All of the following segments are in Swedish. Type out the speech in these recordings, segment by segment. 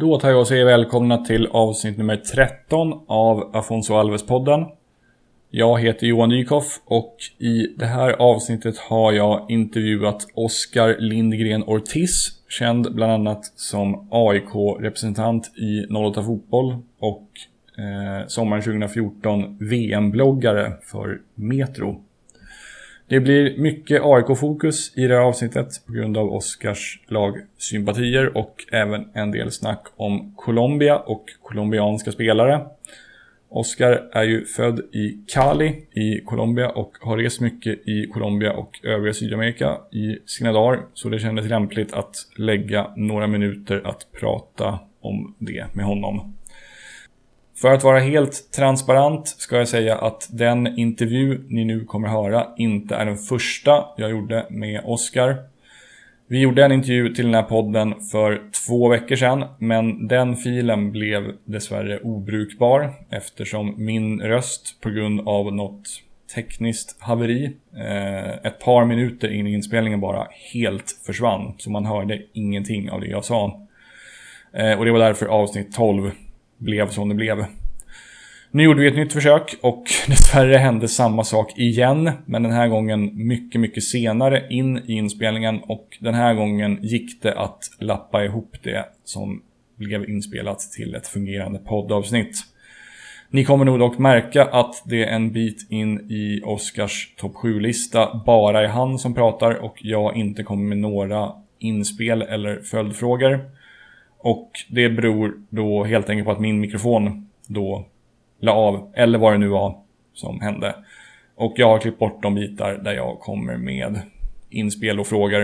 Då tar jag och säger välkomna till avsnitt nummer 13 av Afonso Alves-podden. Jag heter Johan Nykoff och i det här avsnittet har jag intervjuat Oskar Lindgren Ortiz, känd bland annat som AIK-representant i 08 Fotboll och eh, sommaren 2014 VM-bloggare för Metro. Det blir mycket AIK-fokus i det här avsnittet på grund av Oscars lagsympatier och även en del snack om Colombia och colombianska spelare. Oscar är ju född i Cali i Colombia och har rest mycket i Colombia och övriga Sydamerika i sina dagar. Så det kändes lämpligt att lägga några minuter att prata om det med honom. För att vara helt transparent ska jag säga att den intervju ni nu kommer höra inte är den första jag gjorde med Oscar. Vi gjorde en intervju till den här podden för två veckor sedan, men den filen blev dessvärre obrukbar eftersom min röst på grund av något tekniskt haveri eh, ett par minuter in i inspelningen bara helt försvann. Så man hörde ingenting av det jag sa. Eh, och det var därför avsnitt 12 blev som det blev. Nu gjorde vi ett nytt försök och dessvärre hände samma sak igen. Men den här gången mycket, mycket senare in i inspelningen och den här gången gick det att lappa ihop det som blev inspelat till ett fungerande poddavsnitt. Ni kommer nog dock märka att det är en bit in i Oscars topp 7-lista bara är han som pratar och jag inte kommer med några inspel eller följdfrågor. Och det beror då helt enkelt på att min mikrofon då la av, eller vad det nu var som hände. Och jag har klippt bort de bitar där jag kommer med inspel och frågor.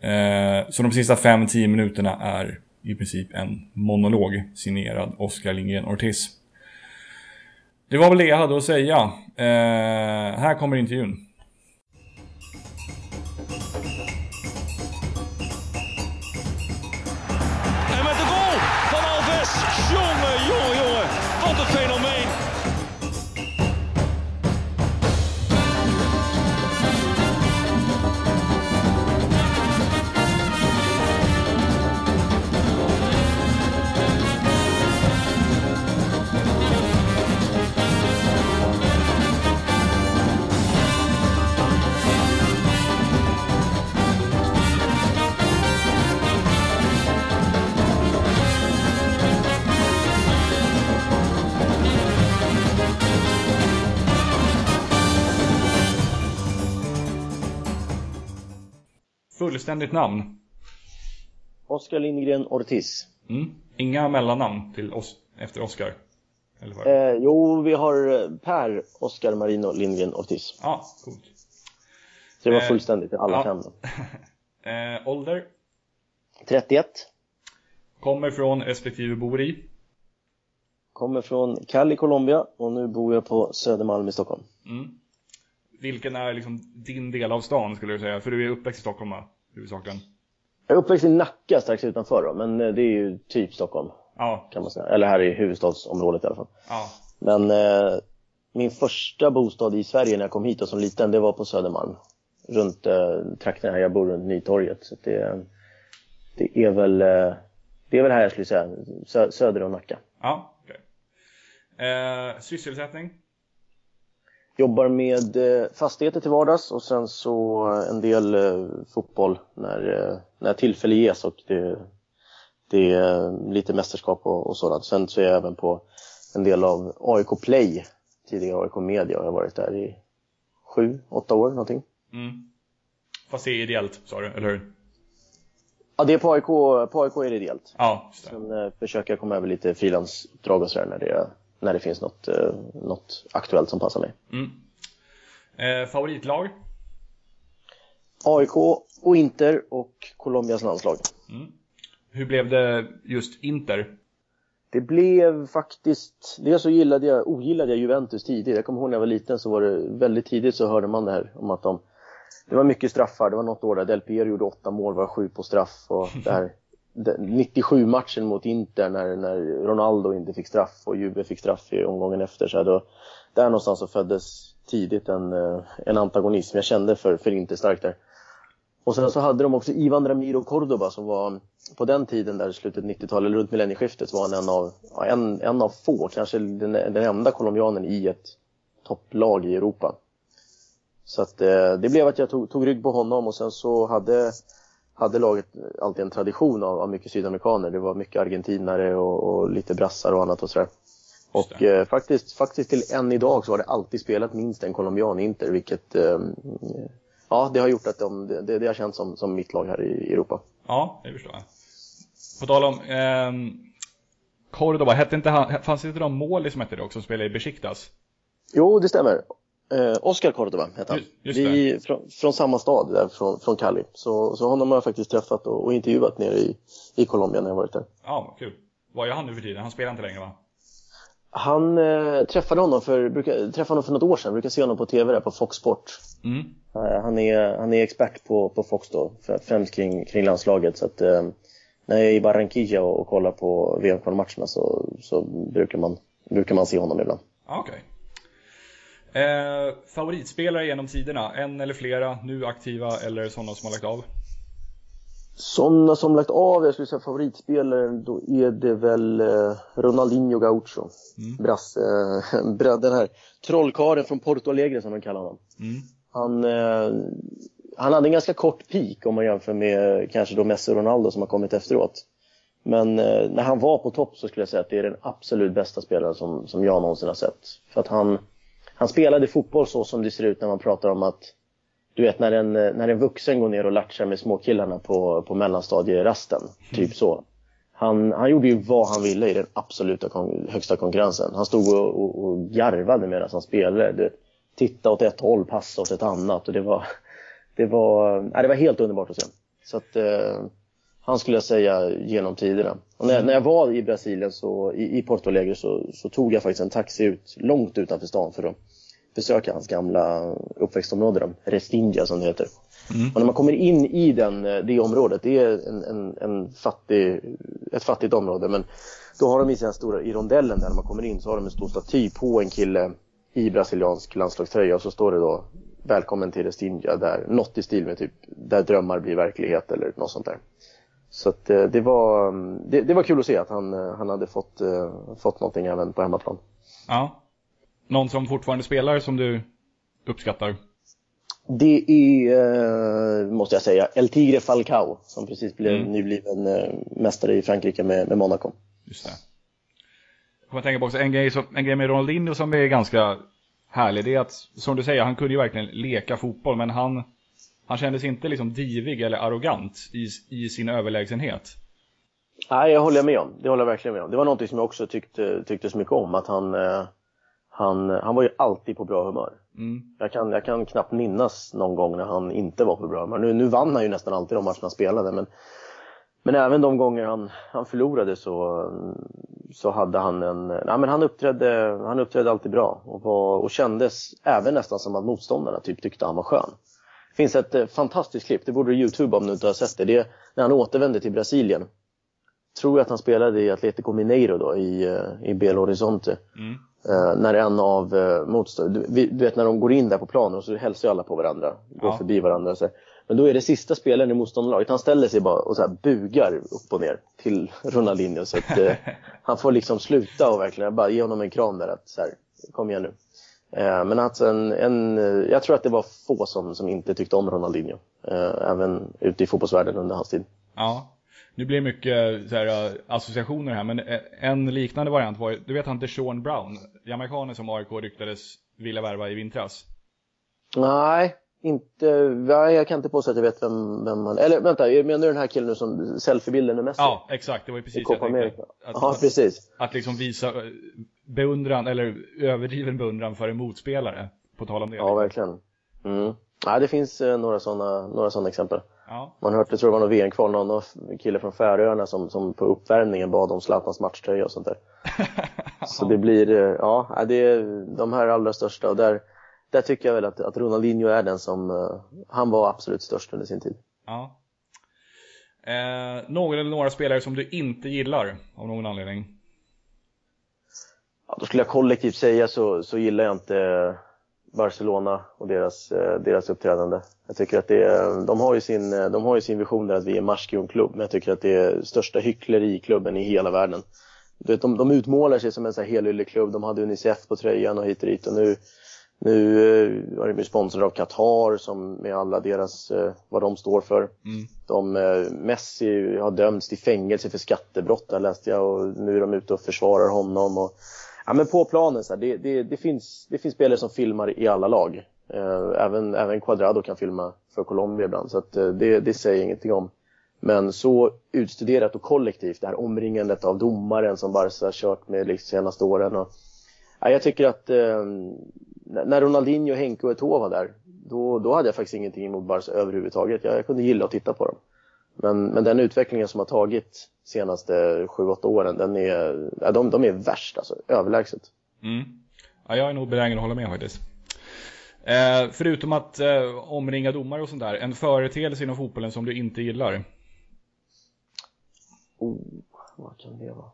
Eh, så de sista 5-10 minuterna är i princip en monolog signerad Oskar Lindgren Ortiz. Det var väl det jag hade att säga. Eh, här kommer intervjun. Fullständigt namn. Oskar Lindgren Ortiz. Mm. Inga mellannamn till oss efter Oskar. Ja, Eh, jo, vi har eh, Per Oskar Marino Lindgren Ortiz. ah, coolt. Så det var Eh, fullständigt i alla ja. fem. Eh, ålder? 31. Kommer från respektive bor i? Kommer från Cali, Colombia och nu bor jag på Södermalm i Stockholm. Mm. Vilken är liksom din del av stan skulle du säga? För du är uppväxt i Stockholm va? Huvudsakligen. Jag är uppväxt i Nacka strax utanför då, men eh, det är ju typ Stockholm Ja, kan man säga. Eller här i huvudstadsområdet i alla fall. ja. Men eh, min första bostad i Sverige när jag kom hit och som liten, det var på Södermalm. Runt eh, trakten här, jag bor runt Nytorget. Så det, det är väl eh, det är väl här jag skulle säga, sö söder om Nacka. ja okej. Eh, sysselsättning? Jobbar med eh, fastigheter till vardags och sen så eh, en del eh, fotboll när, när tillfälle ges och det, det är lite mästerskap och, och sådant. Sen så är jag även på en del av AIK Play, tidigare AIK Media, jag har varit där i sju, åtta år någonting. Mm. Fast det är ideellt sa du, eller hur? Ja, det är på AIK, på AIK är det ideellt. Ja, just det. Sen eh, försöker jag komma över lite frilansuppdrag och sådär när det, när det finns något, eh, något aktuellt som passar mig. Mm. Eh, favoritlag? AIK och Inter och Colombias landslag. Hur blev det just Inter? Det blev faktiskt, dels så gillade jag, ogillade jag Juventus tidigt. Jag kommer ihåg när jag var liten så var det väldigt tidigt så hörde man det här om att de, det var mycket straffar. Det var något år där Del Piero gjorde åtta mål, var sju på straff och det här 97 matchen mot Inter när, när Ronaldo inte fick straff och Juve fick straff i omgången efter. Så då, där någonstans så föddes tidigt en, eh, en antagonism jag kände för, för Inter starkt där. Och sen så hade de också Ivan Ramiro Cordoba som var på den tiden där i slutet 90-talet, eller runt millennieskiftet, var han en av, en, en av få, kanske den, den enda colombianen i ett topplag i Europa. Så att eh, det blev att jag tog, tog rygg på honom och sen så hade, hade laget alltid en tradition av, av mycket sydamerikaner. Det var mycket argentinare och, och lite brassar och annat och sådär. Och eh, faktiskt, faktiskt till än idag så har det alltid spelat minst en colombian Inter, vilket eh, ja, det har gjort att de, det, det har känts som, som mitt lag här i Europa. Ja, det förstår jag. På tal om eh, Cordoba, hette inte han, fanns det inte någon mål som hette det också, som spelade i Besiktas? Jo, det stämmer. Eh, Oscar Cordoba hette han. Just, Vi från, från, samma stad, där, från, från Cali. Så, så honom har jag faktiskt träffat och, och intervjuat nere i, i Colombia när jag varit där. Ja, kul. Vad gör han nu för tiden? Han spelar inte längre va? Han eh, träffade honom för, brukar, träffade honom för något år sedan, brukar se honom på TV där på Fox Sport. Mm. Eh, han, är, han är expert på, på Fox då, främst kring, kring landslaget. Så att, eh, när jag är i Barranquilla och, och kollar på VM-kvalmatcherna så, så brukar, man, brukar man se honom ibland. Okej. Okay. Eh, favoritspelare genom tiderna? En eller flera, nu aktiva eller sådana som har lagt av? Sådana som lagt av, jag skulle säga favoritspelare, då är det väl eh, Ronaldinho Gaucho. Mm. Brass, eh, den här trollkaren från Porto Alegre som de kallar honom. Mm. Han, eh, han hade en ganska kort peak om man jämför med kanske då Messi och Ronaldo som har kommit efteråt. Men eh, när han var på topp så skulle jag säga att det är den absolut bästa spelaren som, som jag någonsin har sett. För att han, han spelade fotboll så som det ser ut när man pratar om att du vet när en, när en vuxen går ner och latchar med småkillarna på, på mellanstadierasten, typ mm. så. Han, han gjorde ju vad han ville i den absoluta kon högsta konkurrensen. Han stod och, och, och garvade medan han spelade. Du tittade åt ett håll, passade åt ett annat och det var, det var, nej, det var helt underbart att se. Så att, eh, han skulle jag säga genom tiderna. Och när, när jag var i Brasilien, så, i, i Porto Alegre, så, så tog jag faktiskt en taxi ut, långt utanför stan för att besöka hans gamla uppväxtområde, då, Restindia som det heter. Mm. Och när man kommer in i den, det området, det är en, en, en fattig, ett fattigt område, men då har de i den stora, i rondellen där när man kommer in så har de en stor staty på en kille i brasiliansk landslagströja och så står det då Välkommen till Restindia, där, något i stil med typ Där drömmar blir verklighet eller något sånt där. Så att, eh, det, var, det, det, var kul att se att han, eh, han hade fått, uh, fått någonting även på hemmaplan. Ja. Någon som fortfarande spelar som du uppskattar? Det är, måste jag säga, El Tigre Falcao som precis blev mm. nybliven mästare i Frankrike med, med Monaco. Just det. Jag kommer tänka på också en grej, som, en grej med Ronaldinho som är ganska härlig. Det är att, som du säger, han kunde ju verkligen leka fotboll men han han kändes inte liksom divig eller arrogant i, i sin överlägsenhet. Nej, jag håller med om. Det håller jag verkligen med om. Det var något som jag också tyckte, tyckte så mycket om. Att han, eh, han, han var ju alltid på bra humör. Mm. Jag, kan, jag kan knappt minnas någon gång när han inte var på bra humör. Nu, nu vann han ju nästan alltid de matcherna han spelade. Men, men även de gånger han, han förlorade så, så hade han en... Nej, men han, uppträdde, han uppträdde alltid bra och, var, och kändes även nästan som att motståndarna typ tyckte han var skön. Finns ett eh, fantastiskt klipp, det borde du youtube om du inte har sett det. Det är när han återvände till Brasilien. Tror jag att han spelade i Atletico Mineiro då, i, eh, i Belo Horizonte. Mm. Uh, när en av uh, motståndarna, du, du, vet när de går in där på planen och så hälsar alla på varandra, går ja. förbi varandra. Så. Men då är det sista spelaren i motståndarlaget, han ställer sig bara och så bugar upp och ner till Ronaldinho. Så att uh, han får liksom sluta och verkligen bara ge honom en kram där att så här, kom igen nu. Eh, men att en, en, jag tror att det var få som, som inte tyckte om Ronaldinho. Eh, även ute i fotbollsvärlden under hans tid. Ja, nu blir det mycket så här, associationer här, men en liknande variant var du vet han inte Sean Brown, jamaikanen som AIK ryktades vilja värva i vintras? Nej, inte, jag kan inte påstå att jag vet vem, vem han Eller vänta, menar du den här killen nu som selfiebilden med Messi? Ja, exakt, det var ju precis det jag tänkte. Att, ja, precis. Att, att liksom visa beundran, eller överdriven beundran för en motspelare. På tal om det. Ja, verkligen. Mm. Ja, det finns eh, några sådana några såna exempel. Ja. Man hörde, jag tror det var någon VM-kval, någon kille från Färöarna som, som på uppvärmningen bad om Zlatans matchtröja och sånt där. Så det blir, eh, ja, det är de här allra största och där, där tycker jag väl att, att Ronaldinho är den som, uh, han var absolut störst under sin tid. Ja. Eh, någon eller några spelare som du inte gillar av någon anledning? Ja, då skulle jag kollektivt säga så, så gillar jag inte Barcelona och deras, eh, deras uppträdande. Jag tycker att det de, har ju sin, eh, de har ju sin vision där att vi är maskulin men jag tycker att det är största hyckleriklubben i hela världen. Du vet, de, de utmålar sig som en sån här helylleklubb, de hade Unicef på tröjan och hit och dit och nu, nu eh, har de blivit sponsrade av Qatar som med alla deras, vad de står för. Mm. De, Messi har dömts till fängelse för skattebrott där läste jag och nu är de ute och försvarar honom. Och, Ja, men på planen, så här, det, det, det, finns, det finns spelare som filmar i alla lag. Eh, även, även Quadrado kan filma för Colombia ibland, så att, eh, det, det säger jag ingenting om. Men så utstuderat och kollektivt, det här omringandet av domaren som Barca kört med de senaste åren. Och, ja, jag tycker att eh, när Ronaldinho, Henke och Eto'o var där, då, då hade jag faktiskt ingenting emot Barca överhuvudtaget. Jag, jag kunde gilla att titta på dem. Men, men den utvecklingen som har tagit senaste 7-8 åren, den är, de, de är värst alltså, överlägset. Mm. Ja, jag är nog benägen att hålla med faktiskt. Eh, förutom att eh, omringa domare och sånt där, en företeelse inom fotbollen som du inte gillar? Oh, vad kan det vara?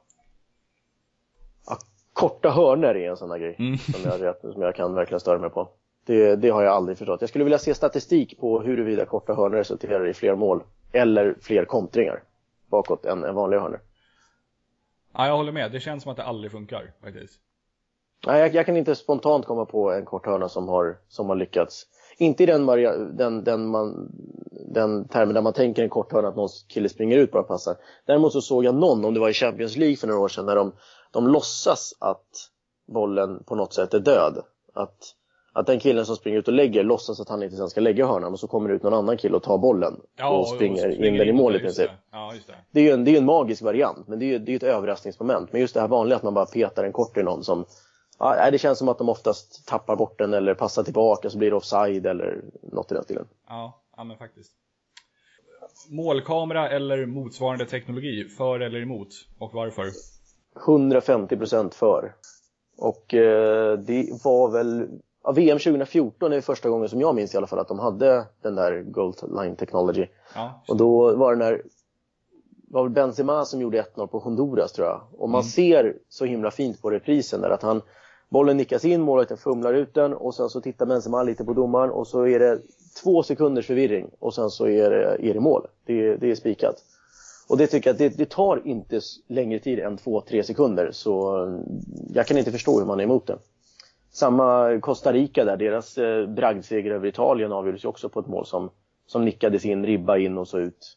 Ja, korta hörner är en sån där grej mm. som, jag, som jag kan verkligen störa mig på. Det, det har jag aldrig förstått. Jag skulle vilja se statistik på huruvida korta hörnor resulterar i fler mål eller fler kontringar bakåt än, än vanliga hörnor. Ja, jag håller med. Det känns som att det aldrig funkar faktiskt. Nej, jag, jag, kan inte spontant komma på en kort hörna som har, som har lyckats. Inte i den, den, den, man, den termen där man tänker en kort hörna att någon kille springer ut bara passar. Däremot så såg jag någon, om det var i Champions League för några år sedan, när de, de låtsas att bollen på något sätt är död. Att att den killen som springer ut och lägger låtsas att han inte sen ska lägga hörnan och så kommer det ut någon annan kille och tar bollen ja, och, springer och, in den i mål i princip. Det. Ja, det. det. är ju en, det är en magisk variant, men det är ju det är ett överraskningsmoment. Men just det här vanliga att man bara petar en kort i någon som Ja, det känns som att de oftast tappar bort den eller passar tillbaka så blir det offside eller något i den stilen. Ja, ja men faktiskt. Målkamera eller motsvarande teknologi, för eller emot? Och varför? 150% för. Och eh, det var väl ja, VM 2014 är första gången som jag minns i alla fall att de hade den där Gold Line Technology. Ja, och då var det när var väl Benzema som gjorde 1-0 på Honduras tror jag. Och man mm. ser så himla fint på reprisen där att han bollen nickas in, målvakten fumlar ut den och sen så tittar Benzema lite på domaren och så är det två sekunders förvirring och sen så är det, är det mål. Det, det är spikat. Och det tycker jag det, det, tar inte längre tid än två, tre sekunder så jag kan inte förstå hur man är emot det. Samma Costa Rica där, deras eh, bragdseger över Italien avgjordes ju också på ett mål som, som nickades in, ribba in och så ut.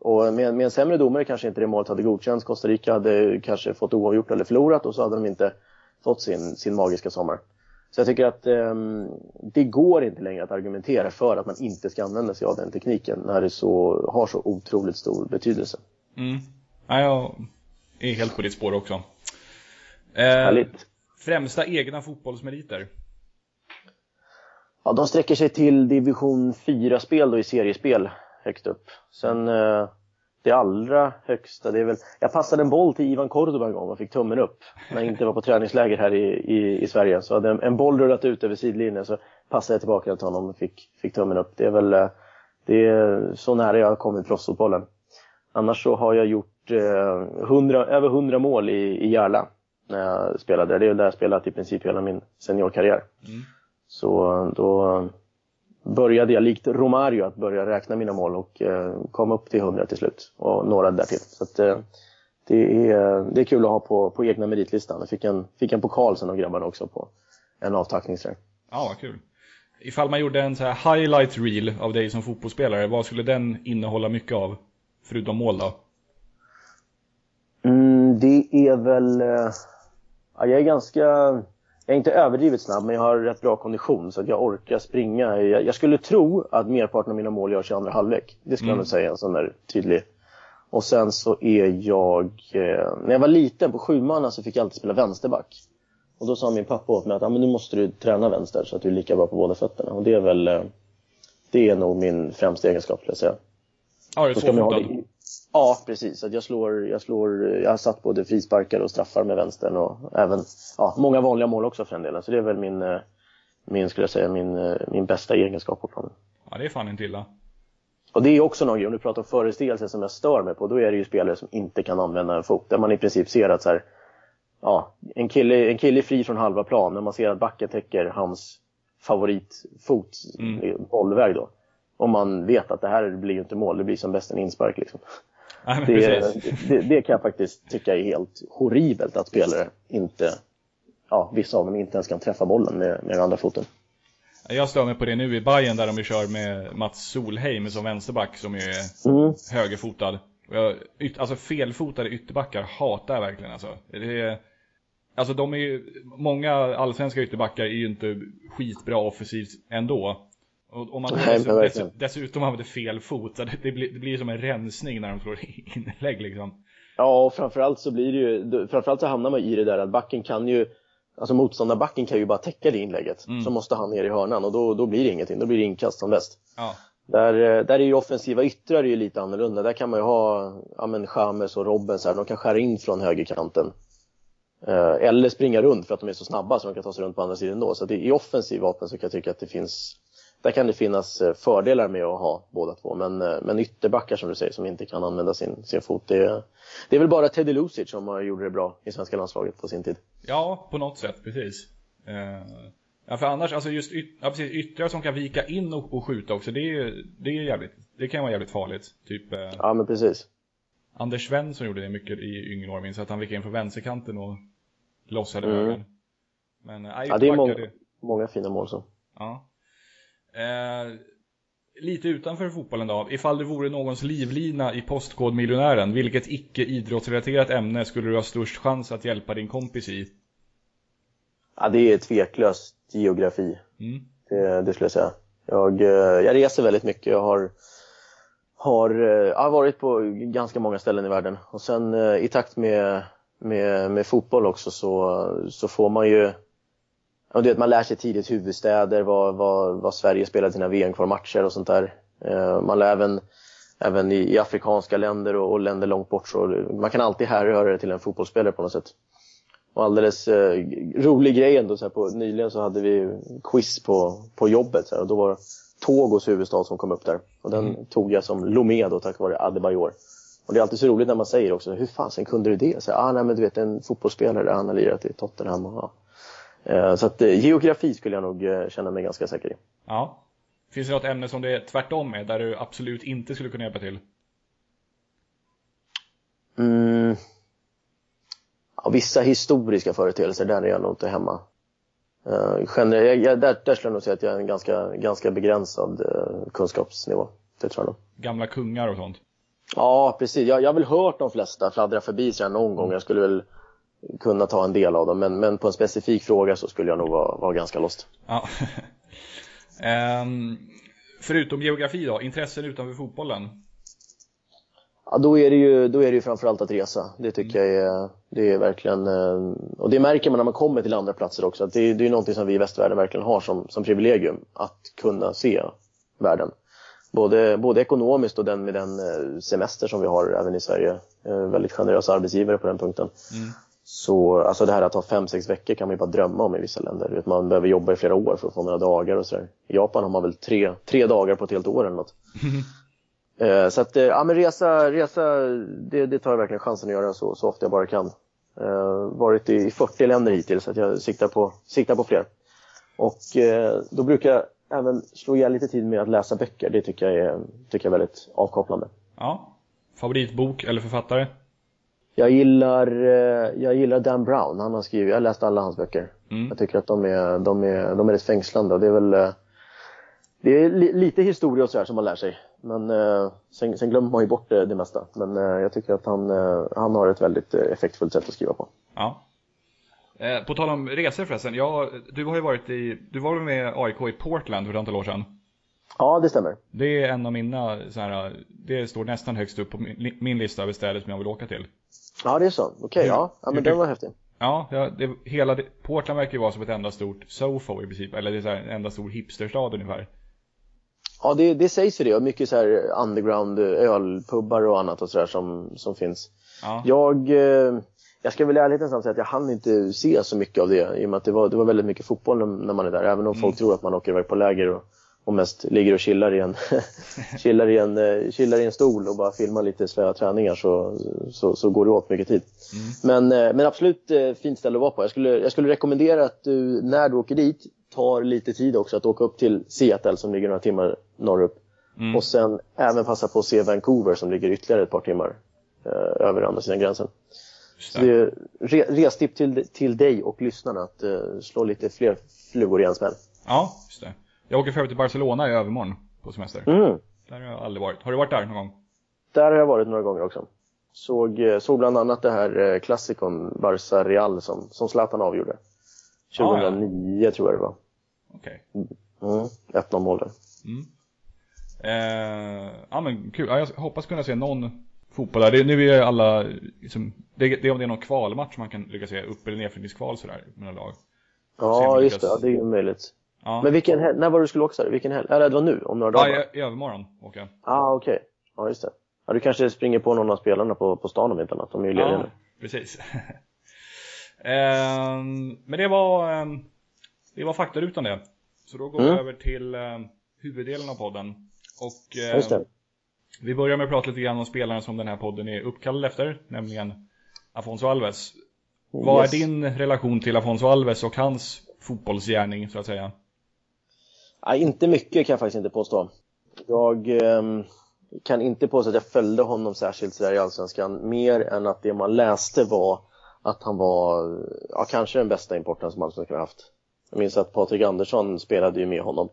Och med, med en sämre domare kanske inte det målet hade godkänts. Costa Rica hade kanske fått oavgjort eller förlorat och så hade de inte fått sin, sin magiska sommar. Så jag tycker att eh, det går inte längre att argumentera för att man inte ska använda sig av den tekniken när det så, har så otroligt stor betydelse. Mm. Ja, jag är helt på ditt spår också. Eh, Härligt. Främsta egna fotbollsmeriter? Ja, de sträcker sig till division 4-spel då i seriespel högst upp. Sen eh, det allra högsta, det är väl... Jag passade en boll till Ivan Cordoba en gång och fick tummen upp när jag inte var på träningsläger här i, i, i Sverige. Så hade en, en boll rullat ut över sidlinjen så passade jag tillbaka den till honom och fick, fick tummen upp. Det är väl eh, det är så nära jag har kommit proffsfotbollen. Annars så har jag gjort eh, 100, över 100 mål i, i Järla när jag spelade. Det är där jag spelat i princip hela min seniorkarriär. Mm. Så då började jag likt Romario att börja räkna mina mål och eh, kom upp till 100 till slut och några därtill. Så att, eh, det, är, det är kul att ha på, på egna meritlistan. Jag fick en, fick en pokal sen av grabbarna också på en avtackningsträning. Ja, vad kul. Ifall man gjorde en så här highlight reel av dig som fotbollsspelare, vad skulle den innehålla mycket av? Förutom mål då? Mm, det är väl eh, Ja, jag är ganska, jag är inte överdrivet snabb men jag har rätt bra kondition så att jag orkar springa. Jag, jag skulle tro att merparten av mina mål görs i andra halvlek. Det skulle mm. jag nog säga, en sån där tydlig. Och sen så är jag, eh, när jag var liten på sjumanna så fick jag alltid spela vänsterback. Och då sa min pappa åt mig att ah, men nu måste du träna vänster så att du är lika bra på båda fötterna. Och det är väl, eh, det är nog min främsta egenskap skulle jag säga. Ja, det är tvåfotad. Ja, precis. Att jag, slår, jag, slår, jag har satt både frisparkar och straffar med vänstern och även ja, många vanliga mål också för den delen. Så det är väl min, eh, min skulle jag säga, min, eh, min bästa egenskap på planen. Ja, det är fan inte illa. Och det är också någon grej, om du pratar om föreställelser som jag stör mig på, då är det ju spelare som inte kan använda en fot. Där man i princip ser att så här, ja, en kille, en kille är fri från halva plan, men man ser att backen täcker hans favoritfot, Mm. bollväg då. Om man vet att det här blir ju inte mål, det blir som bäst en inspark liksom. Men Det, det, det kan jag faktiskt tycka är helt horribelt att spelare inte, ja vissa av dem inte ens kan träffa bollen med, med andra foten. Jag stör mig på det nu i Bayern där de ju kör med Mats Solheim som vänsterback som ju är Mm. högerfotad. Jag, yt, alltså felfotade ytterbackar hatar jag verkligen alltså. Det är, alltså de är ju, många allsvenska ytterbackar är ju inte skitbra offensivt ändå. Och om man Nej, dessutom, dessutom, använder fel fot, så det, det, blir, det blir som en rensning när de slår inlägg liksom. Ja, och framförallt så blir det ju, framförallt så hamnar man i det där att backen kan ju, alltså motståndarbacken kan ju bara täcka det inlägget. Så måste han ner i hörnan och då, då blir det ingenting, då blir det inkast som bäst. Ja, Där, eh, där är ju offensiva yttrar ju lite annorlunda. Där kan man ju ha ja, men Chamez och Robben så här, de kan skära in från högerkanten. Eh, eller springa runt för att de är så snabba så de kan ta sig runt på andra sidan då. Så att i offensiv vapen så kan jag tycka att det finns där kan det finnas eh, fördelar med att ha båda två. Men, eh, men ytterbackar som du säger som inte kan använda sin, sin fot. Det, det är väl bara Teddy Lucic som har gjort det bra i svenska landslaget på sin tid. ja på något sätt, precis. Eh, ja, för annars, alltså just yt, ja, precis, yttrar som kan vika in och, och skjuta också, det är det är jävligt, det kan vara jävligt farligt. Typ eh, Ja men precis. Anders Svensson gjorde det mycket i yngre år, minns att han vikade in från vänsterkanten och lossade Mm. höger. Men, äh, Ja, det är många, det, många fina mål så. ja. Eh, lite utanför fotbollen då, ifall det vore någons livlina i Postkodmiljonären, vilket icke idrottsrelaterat ämne skulle du ha störst chans att hjälpa din kompis i? Ja, det är tveklöst geografi. Mm. Det, det skulle jag säga. Jag, eh, jag reser väldigt mycket. Jag har, har, eh, jag har varit på ganska många ställen i världen. Och sen i takt med, med, med fotboll också så, så får man ju ja, du vet, man lär sig tidigt huvudstäder, vad, vad, vad Sverige spelar sina VM-kvalmatcher och sånt där. Eh, Man lär även, även i, i afrikanska länder och, och länder långt bort så man kan alltid härröra det till en fotbollsspelare på något sätt. Och alldeles eh, rolig grej ändå, så här på, nyligen så hade vi quiz på, på jobbet så här, och då var det Togos huvudstad som kom upp där. Och den tog jag som Lomé då tack vare Adebayor. Och det är alltid så roligt när man säger också, hur fasen kunde du det? Så här, ah, nej men du vet en fotbollsspelare, han har lirat i Tottenham. Och, ja. Eh, Så att eh, geografi skulle jag nog eh, känna mig ganska säker i. Ja. Finns det något ämne som det är tvärtom med, där du absolut inte skulle kunna hjälpa till? Mm. Ja, vissa historiska företeelser, där är jag nog inte hemma. Uh, generellt, jag, jag, där, där skulle jag nog säga att jag har en ganska, ganska begränsad eh, kunskapsnivå. Det tror jag nog. Gamla kungar och sånt? Ja, precis. Jag, jag har väl hört de flesta fladdra förbi här någon gång. Jag skulle väl kunna ta en del av dem. Men, men på en specifik fråga så skulle jag nog vara, vara ganska lost. Ja. Ehm, förutom geografi då, intressen utanför fotbollen? Ja, då är det ju, då är det ju framförallt att resa. Det tycker jag är, det är verkligen, eh, och det märker man när man kommer till andra platser också. Att det, är- det är någonting som vi i västvärlden verkligen har som, som privilegium. Att kunna se världen. Både, både ekonomiskt och den med den eh, semester som vi har även i Sverige. Eh, Väldigt generösa arbetsgivare på den punkten. Så alltså det här att ha fem, sex veckor kan man ju bara drömma om i vissa länder. Man behöver jobba i flera år för att få några dagar och sådär. I Japan har man väl tre, tre dagar på ett helt år eller något. Eh, Så att, eh, ja men resa, resa det, det tar jag verkligen chansen att göra så, så ofta jag bara kan. Eh, varit i 40 länder hittills så att jag siktar på, siktar på fler. Och eh, då brukar jag även slå ihjäl lite tid med att läsa böcker. Det tycker jag är, tycker jag är väldigt avkopplande. Ja. Favoritbok eller författare? Jag gillar, eh, jag gillar Dan Brown. Han har skrivit, jag har läst alla hans böcker. Mm. Jag tycker att de är, de är, de är rätt fängslande och det är väl eh, det är li, lite historia och sådär som man lär sig. Men eh, sen, sen glömmer man ju bort det, det mesta. Men jag tycker att han, han har ett väldigt effektfullt sätt att skriva på. Ja. Eh, på tal om resor förresten, ja, du har ju varit i, du var med AIK i Portland för ett antal år sedan? Ja, det stämmer. Det är en av mina, så här, det står nästan högst upp på min, min lista över städer som jag vill åka till. Ja, det är så. Okej, ja. ja. hur Men den var häftig. Ja, ja det, hela det, Portland verkar ju vara som ett enda stort Sofo i princip, eller det är så här, en enda stor hipsterstad ungefär. Ja, det, det sägs ju det. Och mycket så här underground ölpubbar och annat och sådär som, som finns. Ja. Jag, eh, jag ska väl i ärlighetens namn säga att jag hann inte se så mycket av det i och med att det var, det var väldigt mycket fotboll när, man är där. Även om folk tror att man åker iväg på läger och, och mest ligger och chillar i en, chillar i en, eh, chillar i en stol och bara filmar lite slöa träningar så, så, så går det åt mycket tid. Men, eh, men absolut eh, fint ställe att vara på. Jag skulle, jag skulle rekommendera att du, när du åker dit, tar lite tid också att åka upp till Seattle som ligger några timmar norrut. Mm. Och sen även passa på att se Vancouver som ligger ytterligare ett par timmar eh, över andra sidan gränsen. Så det är re, restipp till, till dig och lyssnarna att eh, slå lite fler flugor i en smäll. Ja, just det. Jag åker för övrigt till Barcelona i övermorgon på semester. Mm. Där har jag aldrig varit. Har du varit där någon gång? Där har jag varit några gånger också. Såg, eh, såg bland annat det här eh, klassikon Barça-Real som, som Zlatan avgjorde. 2009 ah, ja. tror jag det var. Okej. Okay. Mm, 1-0 mål där. Mm. Eh, ja men kul. jag hoppas kunna se någon fotboll där. Det, nu är alla, liksom, det, det är om det är någon kvalmatch man kan lyckas se upp eller nedflyttningskval sådär med lag. Ja, just det. Ja, det är ju möjligt. Ja. Men vilken helg, när var du skulle åka? Vilken helg? Eller det var nu, om några dagar? Ja, i, i övermorgon åker jag. ah, okej. Okay. Ja, just det. Ja, du kanske springer på någon av spelarna på, på stan om inte annat. De är ju lediga ja, nu. precis. ehm, men det var, ehm, det var faktarutan det. Så då går mm. vi över till um, huvuddelen av podden. Och um, just det. vi börjar med att prata lite grann om spelaren som den här podden är uppkallad efter, nämligen Afonso Alves. Vad yes. är din relation till Afonso Alves och hans fotbollsgärning så att säga? Ja, inte mycket kan jag faktiskt inte påstå. Jag eh, kan inte påstå att jag följde honom särskilt sådär i Allsvenskan, mer än att det man läste var att han var ja, kanske den bästa importen som Allsvenskan har haft. Jag minns att Patrik Andersson spelade ju med honom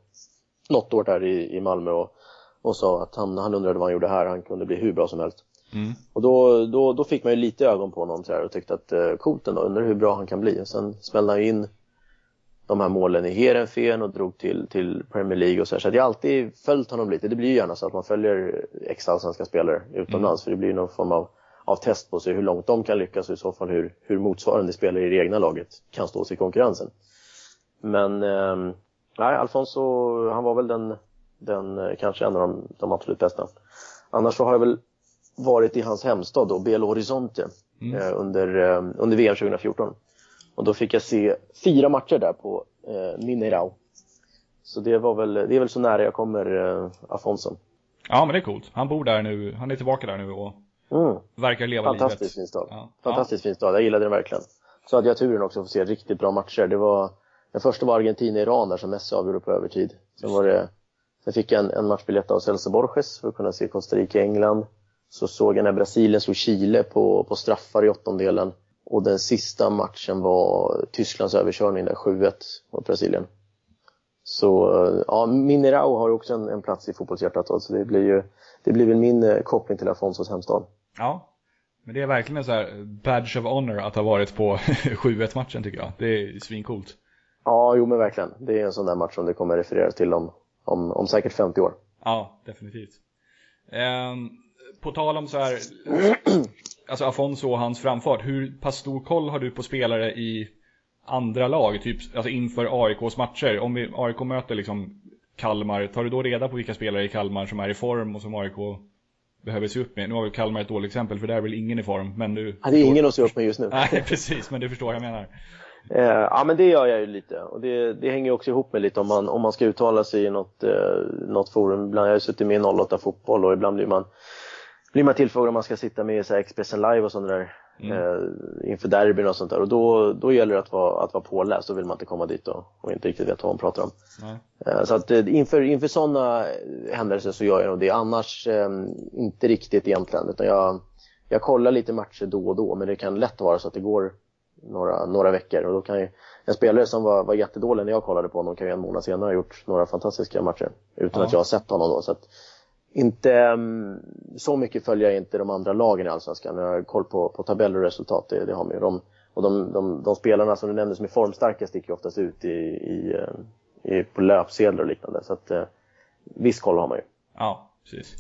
något år där i, i Malmö och, och sa att han, han undrade vad han gjorde här, han kunde bli hur bra som helst. Mm. Och då, då, då fick man ju lite ögon på honom så och tyckte att eh, coolt ändå, undrar hur bra han kan bli. Och sen smällde han in de här målen i Heerenveen och drog till, till Premier League och så här. Så jag har alltid följt honom lite. Det blir ju gärna så att man följer ex-allsvenska spelare utomlands mm. för det blir någon form av, av test på sig hur långt de kan lyckas och i så fall hur, hur motsvarande spelare i det egna laget kan stå sig i konkurrensen. Men eh, nej, Alfonso, han var väl den, den eh, kanske en av de, de absolut bästa. Annars så har jag väl varit i hans hemstad då, Belo Horizonte mm. eh, under, eh, under VM 2014. Och då fick jag se fyra matcher där på eh, Mineirao. Så det var väl, det är väl så nära jag kommer eh, Afonso. Ja men det är coolt. Han bor där nu, han är tillbaka där nu och mm. verkar leva Fantastiskt livet. Fin stad. Ja. Fantastiskt ja. fin stad, jag gillade den verkligen. Så hade jag turen också att få se riktigt bra matcher. Det var, den första var Argentina-Iran där som Messi avgjorde på övertid. Sen var det, sen fick jag en, en matchbiljett av Celso Borges för att kunna se Costa Rica-England. Så såg jag när Brasilien slog Chile på, på straffar i åttondelen. Och den sista matchen var Tysklands överkörning där 7-1 mot Brasilien. Så ja, Minerao har också en, en plats i fotbollshjärtat så det blir ju det blir väl min eh, koppling till Afonsos hemstad. Ja, men det är verkligen en sån här badge of honor att ha varit på 7-1 matchen tycker jag. Det är svincoolt. Ja, jo men verkligen. Det är en sån där match som det kommer refereras till om, om, om säkert 50 år. Ja, definitivt. Um, på tal om så här alltså Afonso och hans framfart, hur pass stor koll har du på spelare i andra lag? Typ alltså inför AIKs matcher. Om vi, AIK möter liksom Kalmar, tar du då reda på vilka spelare i Kalmar som är i form och som AIK behöver se upp med? Nu har vi Kalmar ett dåligt exempel för där är väl ingen i form, men du... Ja, det är ingen att se upp med just nu. Nej, precis, men du förstår vad jag menar. Eh, ja men det gör jag ju lite och det, det hänger också ihop med lite om man, om man ska uttala sig i något, eh, något forum. Ibland, jag har ju suttit med i 08 fotboll och ibland blir man blir man tillfrågad om man ska sitta med i Expressen Live och sånt där mm. eh, inför derbyn och sånt där och då, då gäller det att vara, att vara påläst, då vill man inte komma dit och, och inte riktigt veta vad man pratar om. Eh, så att eh, inför, inför sådana händelser så gör jag nog det, annars eh, inte riktigt egentligen utan jag, jag kollar lite matcher då och då men det kan lätt vara så att det går några, några veckor och då kan ju en spelare som var, var jättedålig när jag kollade på honom kan ju en månad senare ha gjort några fantastiska matcher utan ja. att jag har sett honom då. Så att, inte um, så mycket följer jag inte de andra lagen i Allsvenskan. Jag har koll på, på tabeller och resultat, det, det har man ju. De, och de, de, de, spelarna som du nämnde som är formstarka sticker ju oftast ut i, i, eh, i, på löpsedlar och liknande. Så att uh, viss koll har man ju. Ja, precis.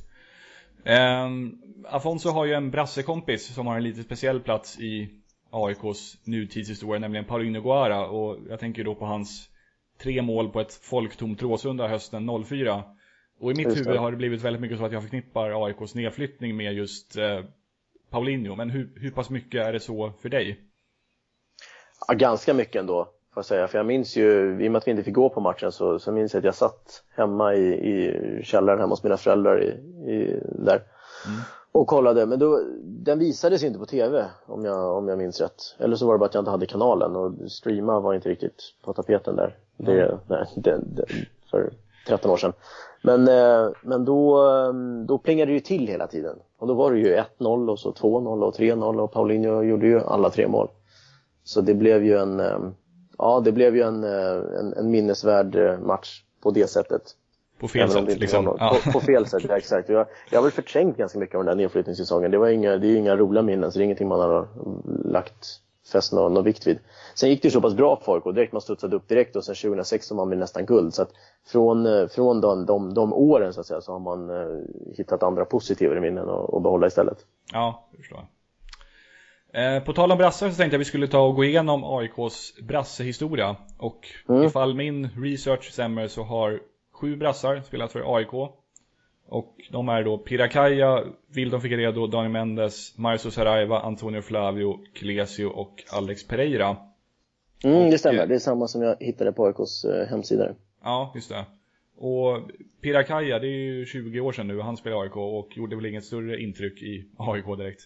Um, Afonso har ju en brassekompis som har en lite speciell plats i AIKs nutidshistoria, nämligen Paulinho Guara. Och jag tänker då på hans tre mål på ett folktomt Råsunda hösten 04. Och i mitt huvud har det blivit väldigt mycket så att jag förknippar AIKs nedflyttning med just eh, Paulinho. Men hur, hur pass mycket är det så för dig? Ja, ganska mycket ändå, får jag säga. För jag minns ju, i och med att vi inte fick gå på matchen så, så minns jag att jag satt hemma i, i källaren hemma hos mina föräldrar i, i där. Mm. och kollade, men då, den visades inte på TV om jag, om jag minns rätt. Eller så var det bara att jag inte hade kanalen och streama var inte riktigt på tapeten där. Det, mm. nej, det, det, för 13 år sedan. Men, eh, men då, eh, då plingade det ju till hela tiden. Och då var det ju 1-0 och så 2-0 och 3-0 och Paulinho gjorde ju alla tre mål. Så det blev ju en, eh, ja det blev ju en, en, en minnesvärd match på det sättet. På fel sätt liksom? Ja. På, på, fel sätt, ja, exakt. Jag, jag har väl förträngt ganska mycket av den där nedflyttningssäsongen. Det, var inga, det är ju inga roliga minnen, så det är ingenting man har lagt fäst någon, någon vikt vid. Sen gick det ju så pass bra för AIK, direkt man studsade upp direkt och sen 2006 så var man nästan guld. Så att från, eh, från de, de, de åren så att säga så har man uh, hittat andra positivare minnen att behålla istället. Ja, det förstår jag. Eh, på tal om brassar så tänkte jag att vi skulle ta och gå igenom AIKs brassehistoria. Och mm. ifall min research stämmer så har sju brassar spelat för AIK. Och de är då Pirakaja, Wildon Figueredo, Daniel Mendes, Marcio Saraiva, Antonio Flavio, Clesio och Alex Pereira. Mm, det stämmer. Det är samma som jag hittade på AIKs eh, hemsida. Ja, just det. Och Pirakaja, det är ju 20 år sedan nu, han spelar i AIK och gjorde väl inget större intryck i AIK direkt?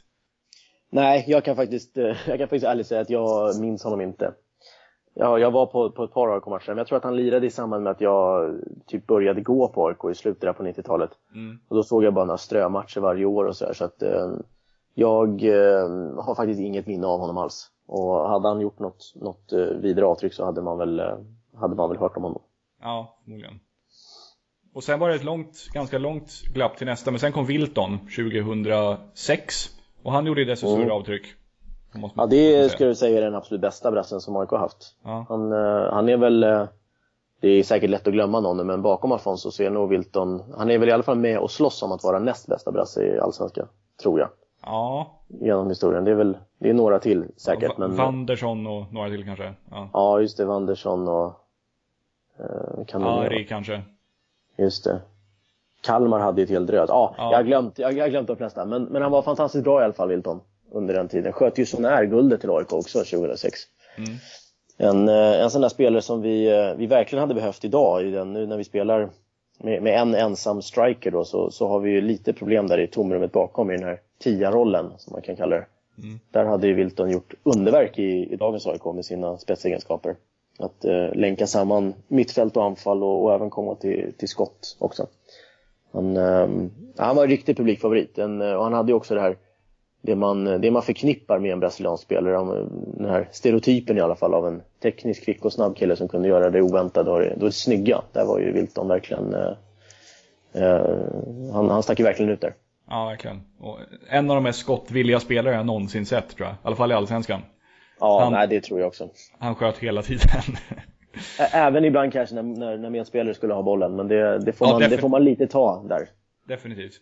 Nej, jag kan faktiskt, eh, jag kan faktiskt ärligt säga att jag minns honom inte. Ja, jag var på, på ett par AIK-matcher, men jag tror att han lirade i samband med att jag typ började gå på AIK i slutet där på 90-talet. Mm. Och då såg jag bara några strömatcher varje år och så här, så att eh, jag eh, har faktiskt inget minne av honom alls. Och hade han gjort något, något eh, vidare avtryck så hade man väl, eh, hade man väl hört om honom. Ja, förmodligen. Och sen var det ett långt, ganska långt glapp till nästa, men sen kom Wilton 2006. Och han gjorde ju dessutom mm. avtryck. Ja, det skulle jag säga är den absolut bästa brassen som AIK har haft. Ja. Han, uh, han är väl, uh, det är säkert lätt att glömma någon, men bakom Alfonso så är nog Wilton, han är väl i alla fall med och slåss om att vara näst bästa brasse i Allsvenskan, tror jag. Ja. Genom historien. Det är väl, det är några till säkert. Ja, men... Wandersson och några till kanske? Ja, ja just det, Wandersson och... Uh, kan Ari kanske? Just det. Kalmar hade ju ett helt röd. Ja, ja. jag har glömt, jag, jag glömt upp nästan. Men, men han var fantastiskt bra i alla fall, Wilton under den tiden. Sköt ju sånär guldet till AIK också 2006. Mm. En, eh, en sån där spelare som vi, eh, vi verkligen hade behövt idag, i den, nu när vi spelar med, med en ensam striker då, så, så har vi ju lite problem där i tomrummet bakom i den här tia-rollen som man kan kalla det. Mm. Där hade ju Wilton gjort underverk i, i dagens AIK med sina spetsegenskaper. Att eh, länka samman mittfält och anfall och, och även komma till, till skott också. Han, eh, han var en riktig publikfavorit en, och han hade ju också det här det man, det man förknippar med en brasiliansk spelare, den här stereotypen i alla fall av en teknisk, kvick och snabb kille som kunde göra det oväntade och det, det snygga. Där var ju Wilton verkligen, eh, eh, han, han stack ju verkligen ut där. Ja, verkligen. Och en av de mest skottvilliga spelare jag någonsin sett tror jag. I alla fall i Allsvenskan. Ja, han, nej, det tror jag också. Han sköt hela tiden. Även ibland kanske när, när, när medspelare skulle ha bollen, men det, det, får, ja, man, det får man lite ta där. Definitivt.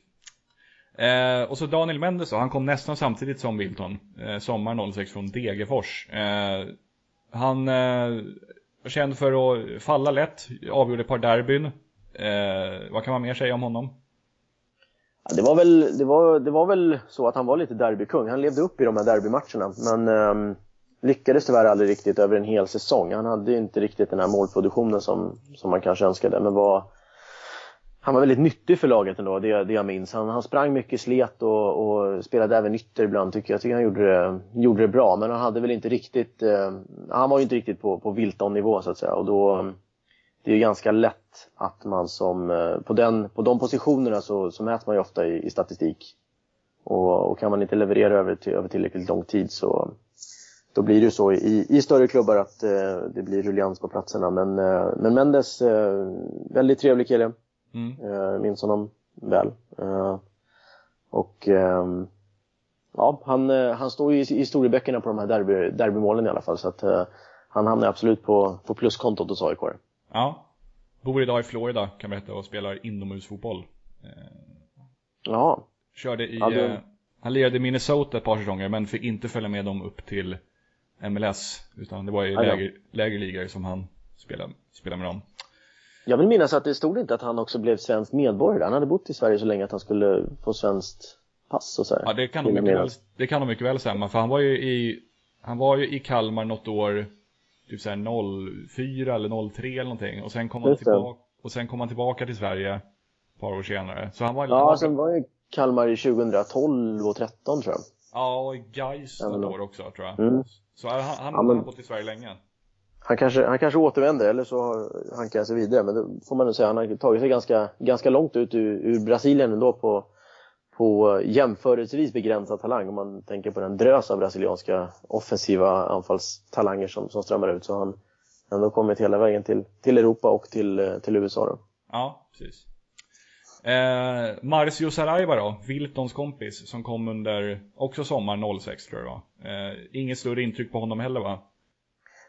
Eh, och så Daniel Mendes då, han kom nästan samtidigt som Wilton, eh, sommar 06 från Degerfors. Eh, han eh, var känd för att falla lätt, avgjorde ett par derbyn. Eh, vad kan man mer säga om honom? Ja, det, var väl, det, var, det var väl så att han var lite derbykung. Han levde upp i de här derbymatcherna, men eh, lyckades tyvärr aldrig riktigt över en hel säsong. Han hade inte riktigt den här målproduktionen som, som man kanske önskade, men var han var väldigt nyttig för laget ändå, det, det jag minns. Han, han sprang mycket, slet och, och spelade även ytter ibland tycker jag. Jag tycker han gjorde det, gjorde det bra, men han hade väl inte riktigt, eh, han var ju inte riktigt på, på Wilton-nivå så att säga. Och då, det är ju ganska lätt att man som, eh, på, den, på de positionerna så, så mäter man ju ofta i, i statistik. Och, och, kan man inte leverera över, till, över tillräckligt lång tid så då blir det ju så i, i större klubbar att eh, det blir ruljans på platserna. Men, eh, men Mendes, eh, väldigt trevlig kille. Mm. Jag minns honom väl. Eh, och ehm, ja, han, eh, han står ju i historieböckerna på de här derby, derbymålen i alla fall. Så att eh, han hamnar absolut på, på pluskontot hos AIK. Ja. Bor idag i Florida kan man berätta och spelar inomhusfotboll. Ja. Körde i, ja, det... han lirade i Minnesota ett par säsonger men fick inte följa med dem upp till MLS. Utan det var i lägre ligor som han spelade, spelade med dem. Jag vill minnas att det stod inte att han också blev svensk medborgare. Han hade bott i Sverige så länge att han skulle få svenskt pass och så här. Ja, det kan nog mycket väl, det kan mycket väl stämma. För han var ju i, han var ju i Kalmar något år, typ såhär 04 eller 03 eller någonting. Och sen kom han tillbaka, och sen kom han tillbaka till Sverige ett par år senare. Så han var, ja, sen var ju Kalmar i 2012 och 13 tror jag. Ja, och men något år också tror jag. Mm. Så han, han, Ja, men- han har bott i Sverige länge. Han kanske, han kanske återvänder eller så hankar han sig vidare. Men det får man nog säga, han har tagit sig ganska, ganska långt ut ur, ur Brasilien ändå på, på jämförelsevis begränsad talang. Om man tänker på den drös av brasilianska offensiva anfallstalanger som, som strömmar ut. Så han har ändå kommit hela vägen till, till Europa och till, till USA. Då. Ja, precis. Eh, Marcio Saraiva då, Wiltons kompis, som kom under också sommar 06 tror jag. Eh, inget större intryck på honom heller va?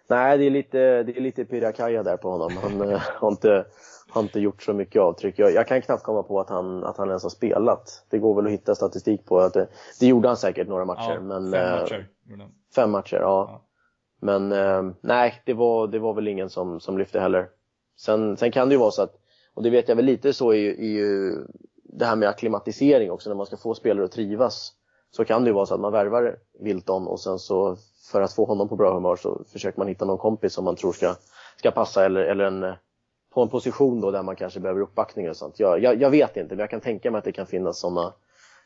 Nej, det är lite, det är lite Pirakaja där på honom. Han eh, har, inte, har inte gjort så mycket avtryck. Jag, jag kan knappt komma på att han, att han ens har spelat. Det går väl att hitta statistik på att det, det gjorde han säkert några matcher. Ja, men, fem eh, matcher. Fem matcher, ja. Ja. Men eh, nej, det var, det var väl ingen som, som lyfte heller. Sen, sen kan det ju vara så att, och det vet jag väl lite så är ju det här med akklimatisering också, när man ska få spelare att trivas. Så kan det ju vara så att man värvar Wilton och sen så för att få honom på bra humör så försöker man hitta någon kompis som man tror ska, ska passa eller, eller en, på en position då där man kanske behöver uppbackning och sånt. Jag, jag, jag vet inte, men jag kan tänka mig att det kan finnas sådana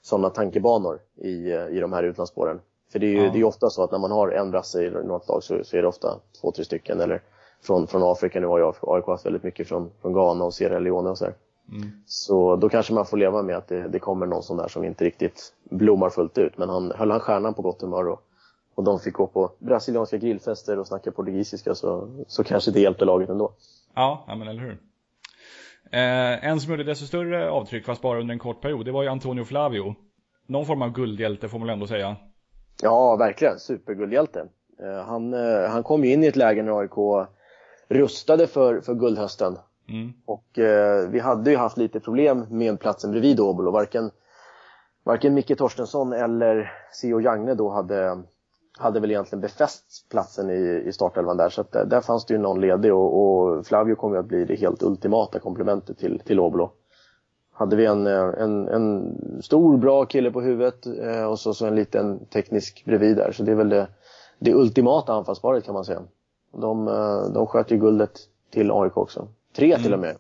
såna tankebanor i, i de här utlandsspåren. För det är ju Ja. det är ofta så att när man har en brasse i något lag så, så är det ofta två, tre stycken. Eller från, från Afrika, nu har ju AIK haft väldigt mycket från, från Ghana och Sierra Leone och så där. Mm. Så då kanske man får leva med att det, det kommer någon sån där som inte riktigt blommar fullt ut. Men han höll han stjärnan på gott humör och, och de fick gå på brasilianska grillfester och snacka portugisiska så, så kanske det hjälpte laget ändå. Ja, ja men eller hur. Eh, en som gjorde desto större avtryck, fast bara under en kort period, det var ju Antonio Flavio. Någon form av guldhjälte får man ändå säga. Ja, verkligen. Superguldhjälte. Eh, Han, eh, han kom ju in i ett läge när AIK rustade för, för guldhösten. Mm. Och eh, vi hade ju haft lite problem med platsen bredvid Åbolo. Varken, varken Micke Torstensson eller C.O. Jagne då hade, hade väl egentligen befäst platsen i, i startelvan där. Så att där, där fanns det ju någon ledig och, och Flavio kom ju att bli det helt ultimata komplementet till, till Åbolo. Hade vi en, eh, en, en stor bra kille på huvudet eh, och så, så en liten teknisk bredvid där. Så det är väl det, det ultimata anfallsparet kan man säga. De, eh, de sköt ju guldet till AIK också. Tre till och med.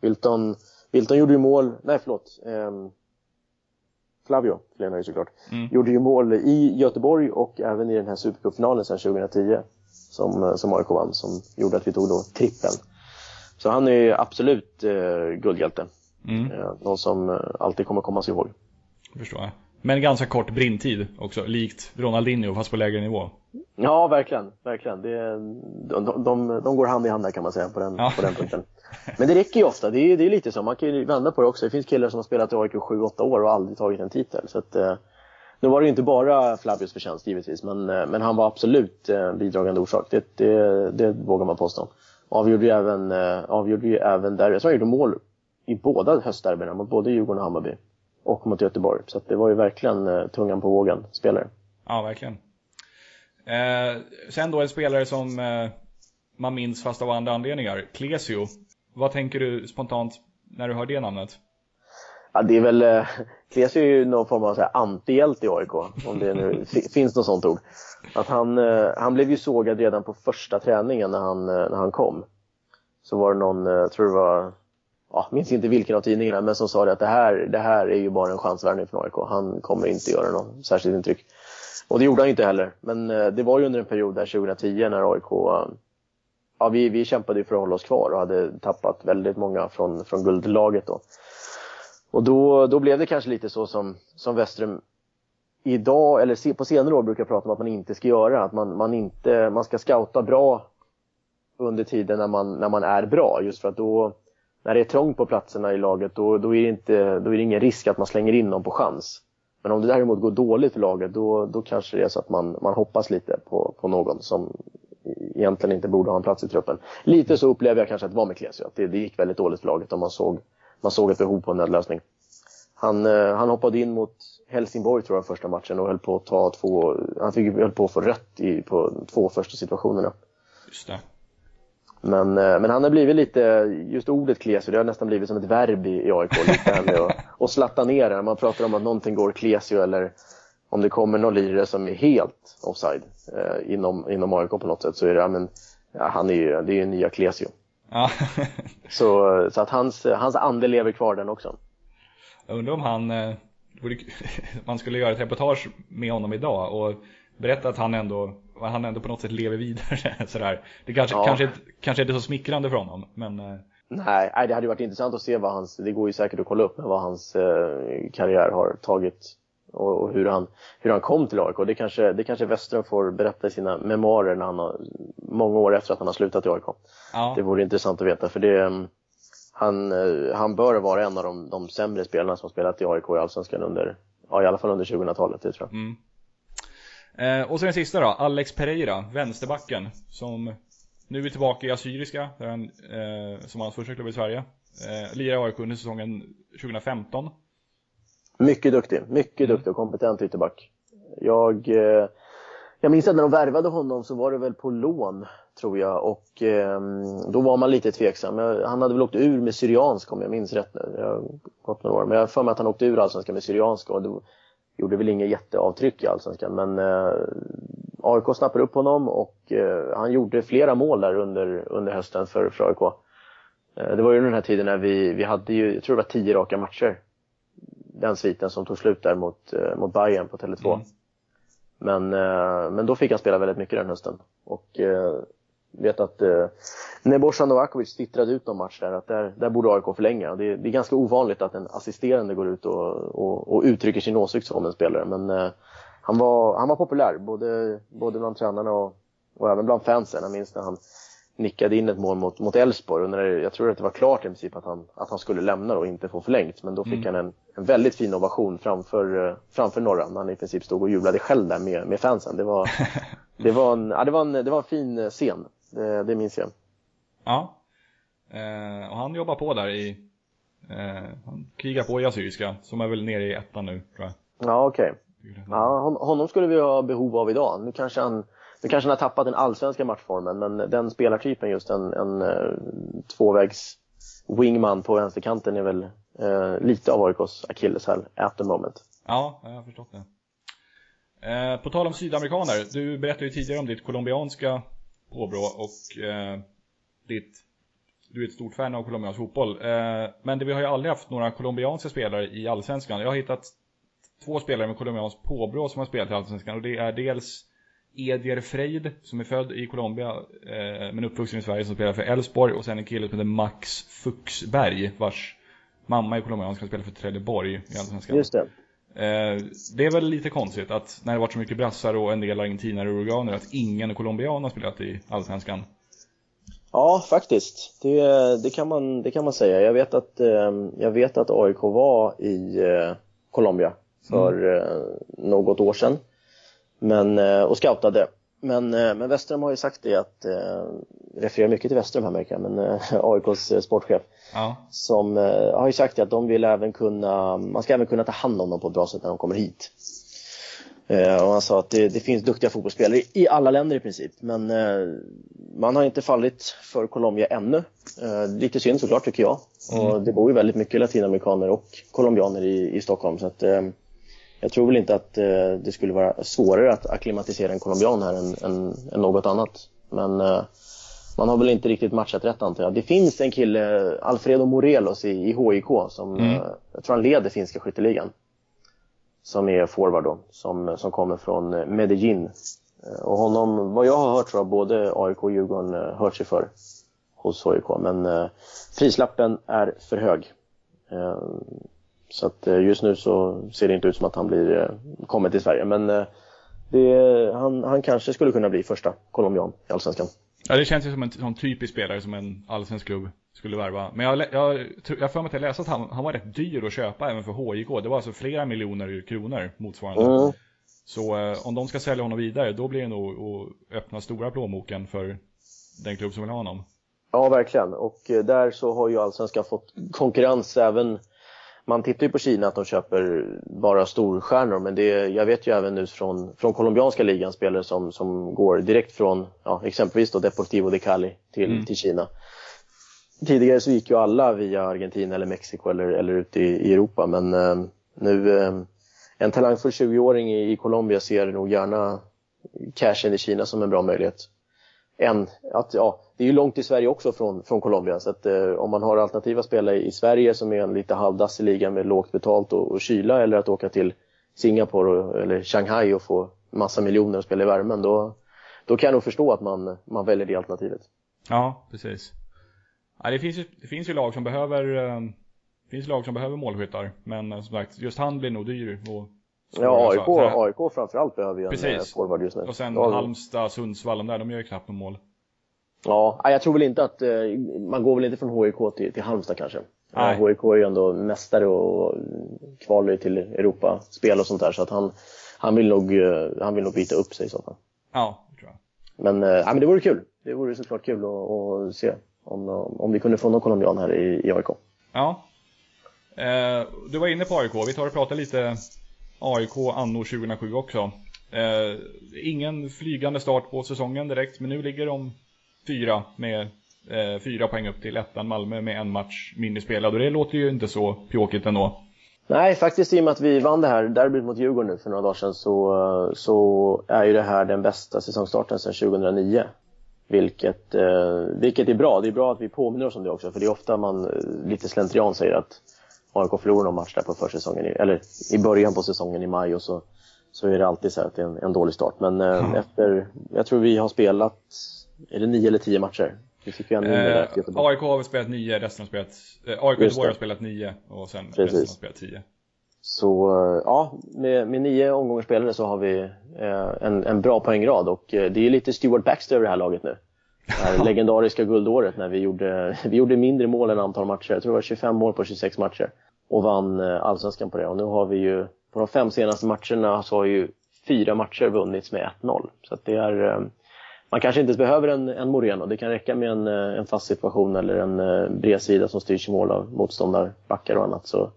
Wilton, Wilton gjorde ju mål, nej förlåt. ehm, Flavio, Flen ju såklart. Mm. Gjorde ju mål i Göteborg och även i den här Supercupfinalen sen 2010. Som, eh, som AIK vann, som gjorde att vi tog då trippeln. Så han är ju absolut eh, guldhjälte. Mm. Eh, någon som eh, alltid kommer komma sig ihåg. Förstår jag. Men ganska kort brintid också, likt Ronaldinho fast på lägre nivå. Ja, verkligen. verkligen. Det, de, de, de, de går hand i hand där kan man säga på den, Ja. på den punkten. Men det räcker ju ofta. Det är, det är lite så. Man kan ju vända på det också. Det finns killar som har spelat i AIK 7-8 år och aldrig tagit en titel. Så att, eh, nu var det ju inte bara Flabios förtjänst givetvis, men, eh, men han var absolut eh, bidragande orsak. Det, det, det vågar man påstå. Avgjorde ju även, eh, avgjorde ju även där. Jag tror han gjorde mål i båda höstderbyna, mot både Djurgården och Hammarby. Och mot Göteborg. Så att det var ju verkligen eh, tungan på vågen spelare. Ja, verkligen. Eh, sen då en spelare som eh, man minns fast av andra anledningar, Klesio. Vad tänker du spontant när du hör det namnet? Ja, det är väl, eh, är ju någon form av så här antihjälte i AIK, om det nu fi- finns något sånt ord. Att han, eh, han blev ju sågad redan på första träningen när han, eh, när han kom. Så var det någon, eh, jag tror det var, ja, minns inte vilken av tidningarna, men som sa det att det här, det här är ju bara en chansvärvning från AIK. Han kommer inte göra något särskilt intryck. Och det gjorde han ju inte heller. Men eh, det var ju under en period där 2010 när AIK, eh, ja vi, vi kämpade ju för att hålla oss kvar och hade tappat väldigt många från, från guldlaget då. Och då, då blev det kanske lite så som, som Westrum idag, eller se- på senare år brukar prata om att man inte ska göra. Att man, man, inte, man ska scouta bra under tiden när man, när man är bra. Just för att då, när det är trångt på platserna i laget, då, då, är det inte, då är det ingen risk att man slänger in någon på chans. Men om det däremot går dåligt för laget, då, då kanske det är så att man, man hoppas lite på, på någon som egentligen inte borde ha en plats i truppen. Lite så upplever jag kanske att det var med Klesio, att det, det gick väldigt dåligt för laget och man såg, man såg ett behov på en nödlösning. Han, eh, han hoppade in mot Helsingborg tror jag första matchen och höll på att ta två, han fick, höll på att få rött i, på två första situationerna. Just det. Men, eh, men han har blivit lite, just ordet Klesio, det har nästan blivit som ett verb i, i AIK. Lite här med att, att slatta ner det. När man pratar om att någonting går Klesio eller om det kommer någon lirare som är helt offside eh, inom, inom AIK på något sätt så är det, ja, men, ja, han är ju, det är ju nya Klesio. Ja. Så, så att hans, hans ande lever kvar den också. Jag undrar om han, eh, man skulle göra ett reportage med honom idag och berätta att han ändå, han ändå på något sätt lever vidare. Sådär. Det kanske, ja. kanske, kanske inte är så smickrande för honom, men eh, Nej, det hade varit intressant att se vad hans, det går ju säkert att kolla upp, men vad hans eh, karriär har tagit och, och, hur, han, hur han kom till AIK. Det kanske, det kanske Western får berätta i sina memoarer när han har, många år efter att han har slutat i AIK. Ja. Det vore intressant att veta, för det, mm, han, eh, han bör vara en av de, de sämre spelarna som spelat i AIK i Allsvenskan under, ja i alla fall under 2000-talet, det tror jag. Mm. Eh, och så den sista då, Alex Pereira, vänsterbacken, som nu är tillbaka i Assyriska, där han, eh, som hans första klubb i Sverige. Eh, lirar i AIK under säsongen 2015. Mycket duktig, mycket mm. duktig och kompetent ytterback. Jag, eh, jag minns att när de värvade honom så var det väl på lån, tror jag, och eh, då var man lite tveksam. Han hade väl åkt ur med Syrianska om jag minns rätt nu. Jag har gått några år. Men jag har för mig att han åkte ur Allsvenskan med Syrianska och det gjorde väl inget jätteavtryck i Allsvenskan. Men eh, AIK snappade upp honom och eh, han gjorde flera mål där under, under hösten för, för AIK. Eh, det var ju den här tiden när vi, vi hade ju, jag tror det var tio raka matcher. Den sviten som tog slut där mot, eh, mot Bayern på Tele2. Mm. Men, eh, men då fick han spela väldigt mycket den hösten. Och eh, vet att eh, Nebojsa Novakovic tittrade ut någon match där, att där, där borde AIK förlänga. Det, det är ganska ovanligt att en assisterande går ut och, och, och uttrycker sin åsikt om en spelare. Men eh, han var, han var populär, både, både bland tränarna och, och även bland fansen. Jag minns när han nickade in ett mål mot, mot Elfsborg. Jag tror att det var klart i princip att han, att han skulle lämna och inte få förlängt. Men då fick mm. han en, en väldigt fin ovation framför, framför Norra. När han i princip stod och jublade själv där med, med fansen. Det var, det, var en, ja, det, var en, det var en fin scen. Det, det minns jag. Ja. Eh, och han jobbar på där i, eh, han krigar på i Assyriska, som är väl nere i ettan nu tror jag. Ja, okej. Okay. Ja, honom skulle vi ha behov av idag. Nu kanske han, nu kanske han har tappat den allsvenska matchformen, men den spelartypen just en, en eh, tvåvägs wingman på vänsterkanten är väl eh, lite av AIKs akilleshäl at the moment. Ja, jag har förstått det. Eh, på tal om sydamerikaner, du berättade ju tidigare om ditt colombianska påbrå och eh, ditt, du är ett stort fan av colombiansk fotboll. Eh, men det, vi har ju aldrig haft några colombianska spelare i allsvenskan. Jag har hittat två spelare med colombianskt påbrå som har spelat i Allsvenskan och det är dels Edier Freid som är född i Colombia eh, men uppvuxen i Sverige som spelar för Elfsborg och sen en kille som heter Max Fuxberg vars mamma är colombiansk och spelar för Trelleborg i Allsvenskan. Just det. Eh, det är väl lite konstigt att när det varit så mycket brassar och en del argentinare och uruguaner att ingen colombian har spelat i Allsvenskan. Ja, faktiskt. Det, det, kan, man, det kan man säga. Jag vet att, eh, jag vet att AIK var i eh, Colombia för mm. något år sedan. Men, eh, och scoutade. Men, eh, men Westström har ju sagt det att, refererar mycket till Westström här märker jag, men AIKs sportchef. Ja. Som har ju sagt att de vill även kunna, man ska även kunna ta hand om dem på ett bra sätt när de kommer hit. Och han sa att det, det, finns duktiga fotbollsspelare i alla länder i princip, men man har inte fallit för Colombia ännu. Lite synd såklart tycker jag. Mm. Och det bor ju väldigt mycket latinamerikaner och colombianer i, i Stockholm så att jag tror väl inte att eh, det skulle vara svårare att akklimatisera en colombian här än, än, än något annat. Men eh, man har väl inte riktigt matchat rätt antar jag. Det finns en kille, Alfredo Morelos i, i HIK, som mm. eh, jag tror han leder finska skytteligan. Som är forward då, som, som kommer från eh, Medellin. Eh, och honom, vad jag har hört tror jag både AIK och Djurgården eh, hört sig för hos HIK. Men eh, prislappen är för hög. Så att eh, just nu så ser det inte ut som att han blir, eh, kommer till Sverige. Men eh, det, han, han kanske skulle kunna bli första colombian i Allsvenskan. Ja, det känns ju som en sån typisk spelare som en allsvensk klubb skulle värva. Men jag, jag, jag får mig att jag läste att han, han var rätt dyr att köpa även för HIK. Det var alltså flera miljoner kronor motsvarande. Mm. Så eh, om de ska sälja honom vidare, då blir det nog att öppna stora plånboken för den klubb som vill ha honom. Ja, verkligen. Och där så har ju Allsvenskan fått konkurrens även man tittar ju på Kina att de köper bara storstjärnor men det, jag vet ju även nu från, från colombianska ligan spelare som, som går direkt från ja, exempelvis då Deportivo de Cali till, mm. till Kina. Tidigare så gick ju alla via Argentina eller Mexiko eller, eller ut i, i Europa men eh, nu eh, en talangfull 20-åring i, i Colombia ser nog gärna cashen i Kina som en bra möjlighet. En, att, ja, det är ju långt till Sverige också från, från Colombia så att eh, om man har alternativa spelare i Sverige som är en lite halvdassig liga med lågt betalt och, och kyla eller att åka till Singapore och, eller Shanghai och få massa miljoner och spela i värmen då, då kan jag nog förstå att man, man väljer det alternativet. Ja, precis. Ja, det, finns ju, det finns ju lag som behöver eh, finns lag som behöver målskyttar, men eh, som sagt, just han blir nog dyr. Och ja, AIK, AIK framförallt behöver ju en Precis. forward just nu. Och sen. Halmstad, Sundsvall, de där, de gör ju knappt någon mål. Ja, jag tror väl inte att, eh, man går väl inte från HIK till, till Halmstad kanske. Nej. HIK är ju ändå mästare och kvalar till Europaspel och sånt där så att han, han, vill nog, eh, han vill nog byta upp sig i så fall. Ja, det tror jag. Men, äh, men det vore kul. Det vore såklart kul att, att se om, om vi kunde få någon colombian här i, i AIK. Ja. Eh, du var inne på AIK, vi tar och pratar lite AIK anno 2007 också. Eh, ingen flygande start på säsongen direkt, men nu ligger de fyra med eh, fyra poäng upp till ettan Malmö med en match mindre spelad och det låter ju inte så pjåkigt ändå. Nej, faktiskt i och med att vi vann det här derbyt mot Djurgården nu för några dagar sedan så, så är ju det här den bästa säsongstarten sedan 2009. Vilket, eh, vilket är bra. Det är bra att vi påminner oss om det också för det är ofta man eh, lite slentrian säger att AIK förlorar någon match där på försäsongen, eller i början på säsongen i maj och så, så är det alltid så att det är en, en dålig start. Men eh, Ja. efter, jag tror vi har spelat, är det nio eller tio matcher? Vi fick ju en där Eh. AIK har väl spelat nio, resten har spelat... Eh, AIK Göteborg har spelat nio och sen Precis. resten har spelat tio. Så eh, ja, med, med nio omgångar spelare så har vi eh, en, en bra poängrad och eh, det är lite Stuart Baxter över det här laget nu. Det här legendariska guldåret när vi gjorde, vi gjorde mindre mål än antal matcher. Jag tror det var 25 mål på 26 matcher. Och vann eh, allsvenskan på det. Och nu har vi ju, på de fem senaste matcherna så har ju fyra matcher vunnits med 1-0. Så det är, eh, man kanske inte behöver en, en Moreno. Det kan räcka med en, eh, en fast situation eller en eh, bredsida som styrs i mål av motståndarbackar och annat. Så,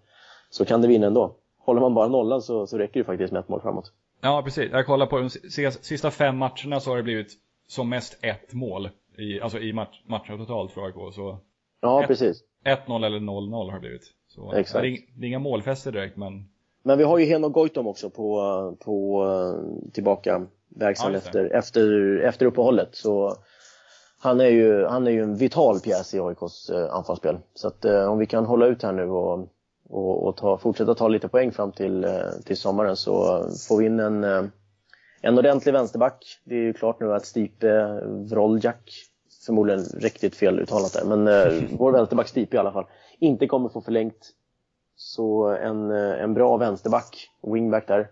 så kan det vinna ändå. Håller man bara nollan så, så räcker det faktiskt med ett mål framåt. Ja, precis. Jag kollar på de sista fem matcherna så har det blivit som mest ett mål. I, alltså i match, matcher totalt för AIK. Så Ja, Ett- precis. 1-0 eller 0-0 har det blivit. Så, Exakt. Det, är, det är inga målfester direkt, men Men vi har ju Henok Goitom också på, på eh, tillbaka verksam Ja, efter, efter, efter uppehållet. Så han är, ju, han är ju en vital pjäs i AIKs eh, anfallsspel. Så att eh, om vi kan hålla ut här nu och, och, och ta, fortsätta ta lite poäng fram till, eh, till sommaren så får vi in en, en ordentlig vänsterback. Det är ju klart nu att Stipe Wroljak, förmodligen riktigt fel uttalat där, men eh, vår vänsterback Stipe i alla fall, inte kommer få förlängt så en, en bra vänsterback, wingback där,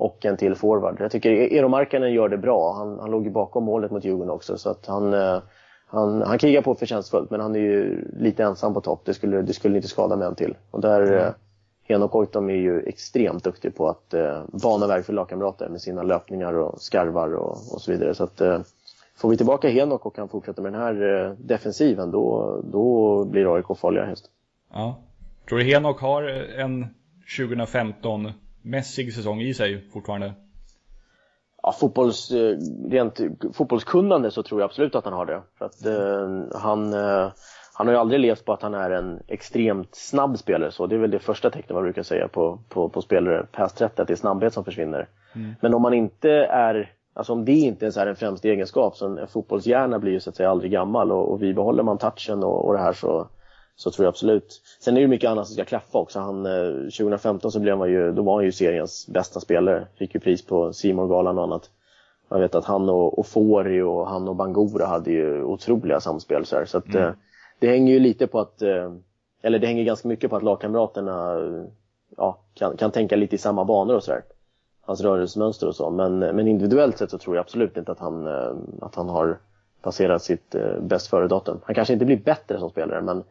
och en till forward. Jag tycker Eero Markkanen gör det bra. Han, han låg ju bakom målet mot Djurgården också så att han, eh, han, han krigar på förtjänstfullt men han är ju lite ensam på topp. Det skulle, det skulle inte skada med en till. Och där, Mm. mm. Henok Goitom är ju extremt duktig på att eh, bana väg för lagkamrater med sina löpningar och skarvar och, och så vidare. Så att, eh, får vi tillbaka Henok och kan fortsätta med den här eh, defensiven då, då blir AIK farliga häst. ja. Tror du Henok har en 2015-mässig säsong i sig fortfarande? Ja, fotbolls, eh, rent fotbollskunnande så tror jag absolut att han har det. För att eh, han, eh, han har ju aldrig levt på att han är en extremt snabb spelare. Så det är väl det första tecknet man brukar säga på, på, på spelare past 30, att det är snabbhet som försvinner. Men om man inte är, alltså om det inte ens är en främsta egenskap, så en, en fotbollshjärna blir ju så att säga aldrig gammal och, och bibehåller man touchen och, och det här så, så tror jag absolut. Sen är det mycket annat som ska klaffa också. Han, eh, 2015 så blev han ju, då var han ju seriens bästa spelare. Fick ju pris på simor galan och annat. Jag vet att han och, och Fori och han och Bangura hade ju otroliga samspel så, här. så att, eh, det hänger ju lite på att, eh, eller det hänger ganska mycket på att lagkamraterna eh, ja, kan, kan tänka lite i samma banor och sådär. Hans rörelsemönster och så. Men, men individuellt sett så tror jag absolut inte att han, eh, att han har passerat sitt eh, bäst före-datum. Han kanske inte blir bättre som spelare men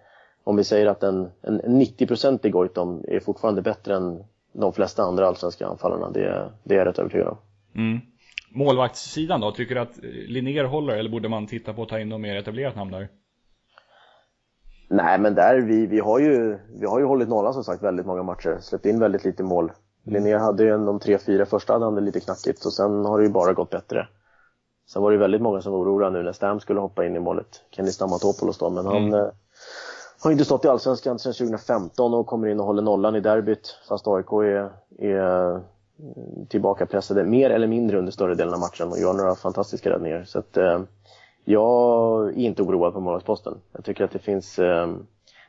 om vi säger att en, en 90% Goitom är fortfarande bättre än de flesta andra allsvenska anfallarna. Det, det är jag rätt övertygad om. Mm. Målvaktssidan då? Tycker du att Linnér håller eller borde man titta på att ta in något mer etablerat namn där? Nej men där, vi, vi, har ju, vi har ju hållit nollan som sagt väldigt många matcher. Släppt in väldigt lite mål. Linnér hade ju en, de tre, fyra första hade han det lite knackigt och sen har det ju bara gått bättre. Sen var det ju väldigt många som var oroliga nu när Stam skulle hoppa in i målet. Kenny Stamatopoulos då, men han eh, har inte stått i Allsvenskan sedan 2015 och kommer in och håller nollan i derbyt. Fast AIK är, är mm, tillbaka pressade mer eller mindre under större delen av matchen och gör några fantastiska räddningar. Så att, eh, jag är inte oroad på målvaktsposten. Jag tycker att det finns, eh,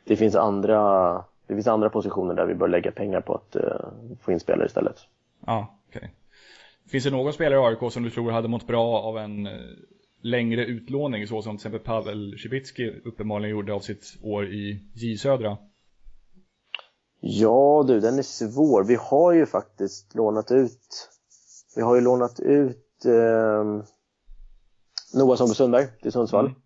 det finns andra det finns andra positioner där vi bör lägga pengar på att eh, få in spelare istället. Ja, okej. Okay. Finns det någon spelare i AIK som du tror hade mått bra av en eh, längre utlåning så som till exempel Pavel Cibicki uppenbarligen gjorde av sitt år i J Södra? Ja du, den är svår. Vi har ju faktiskt lånat ut vi har ju lånat ut eh, Noah Sommer Sundberg till Sundsvall. Mm.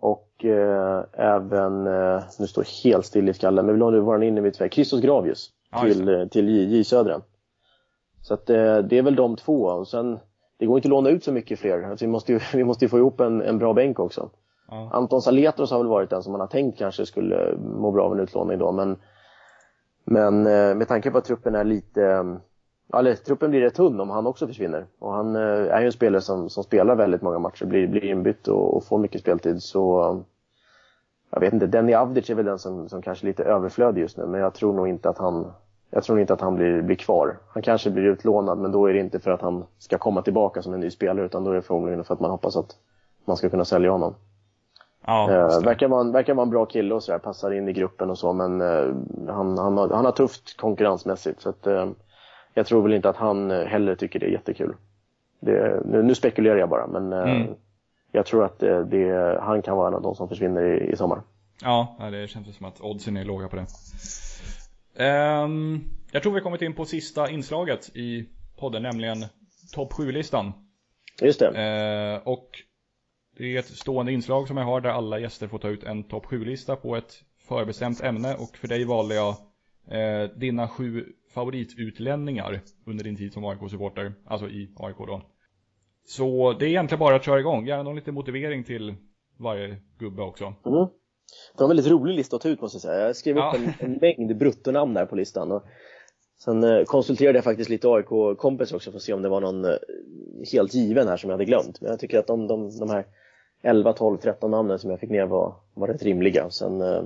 Och eh, även, eh, nu står helt still i skallen, men vi lånade vår innermittfältare Christos Gravius ja, till, eh, till J, J Södra. Så att eh, det är väl de två. Och sen, det går inte att låna ut så mycket fler. Alltså, vi, måste ju, vi måste ju få ihop en, en bra bänk också. Ja. Anton Saletros har väl varit den som man har tänkt kanske skulle må bra av en utlåning då, men, men eh, med tanke på att truppen är lite eller truppen blir rätt tunn om han också försvinner. Och han eh, är ju en spelare som, som spelar väldigt många matcher, blir, blir inbytt och, och får mycket speltid. Så jag vet inte, Denny Avdic är väl den som, som kanske är lite överflödig just nu, men jag tror nog inte att han jag tror inte att han blir, blir kvar. Han kanske blir utlånad, men då är det inte för att han ska komma tillbaka som en ny spelare, utan då är det förmodligen för att man hoppas att man ska kunna sälja honom. Ja, eh, verkar, vara en, verkar vara en bra kille och sådär, passar in i gruppen och så, men eh, han, han, har, han har tufft konkurrensmässigt. Så att, eh, jag tror väl inte att han eh, heller tycker det är jättekul. Det, nu, nu, spekulerar jag bara, men eh, mm. jag tror att det, det, han kan vara en av de som försvinner i, i sommar. Ja, det känns som att oddsen är låga på det. Um, jag tror vi har kommit in på sista inslaget i podden, nämligen topp 7-listan. Just det. Uh, och det är ett stående inslag som jag har där alla gäster får ta ut en topp 7-lista på ett förbestämt ämne och för dig valde jag eh, dina sju favoritutlänningar under din tid som AIK-supporter, alltså i AIK då. Så det är egentligen bara att köra igång, gärna någon liten motivering till varje gubbe också. Mm. Det var en väldigt rolig lista att ta ut måste jag säga. Jag skrev ja. upp en, en mängd bruttonamn där på listan. Och sen eh, konsulterade jag faktiskt lite AIK-kompis också för att se om det var någon eh, helt given här som jag hade glömt. Men jag tycker att de, de, de här 11, 12, 13 namnen som jag fick ner var, var rätt rimliga. Sen eh,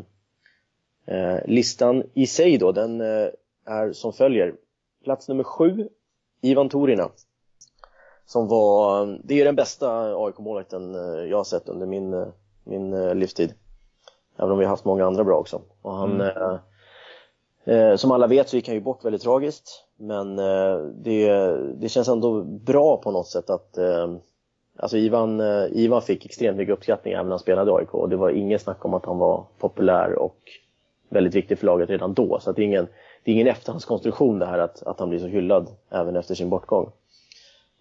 Eh, listan i sig då, den eh, är som följer. Plats nummer sju, Ivan Torina. Som var, det är den bästa AIK-målvakten jag har sett under min, min livstid. Även om vi har haft många andra bra också. Och han, mm. eh, som alla vet så gick han ju bort väldigt tragiskt. Men eh, det, det känns ändå bra på något sätt att eh, Alltså Ivan, Ivan fick extremt mycket uppskattning även när han spelade i AIK och det var inget snack om att han var populär och väldigt viktig för laget redan då. Så det är ingen, det är ingen efterhandskonstruktion det här att, att han blir så hyllad även efter sin bortgång.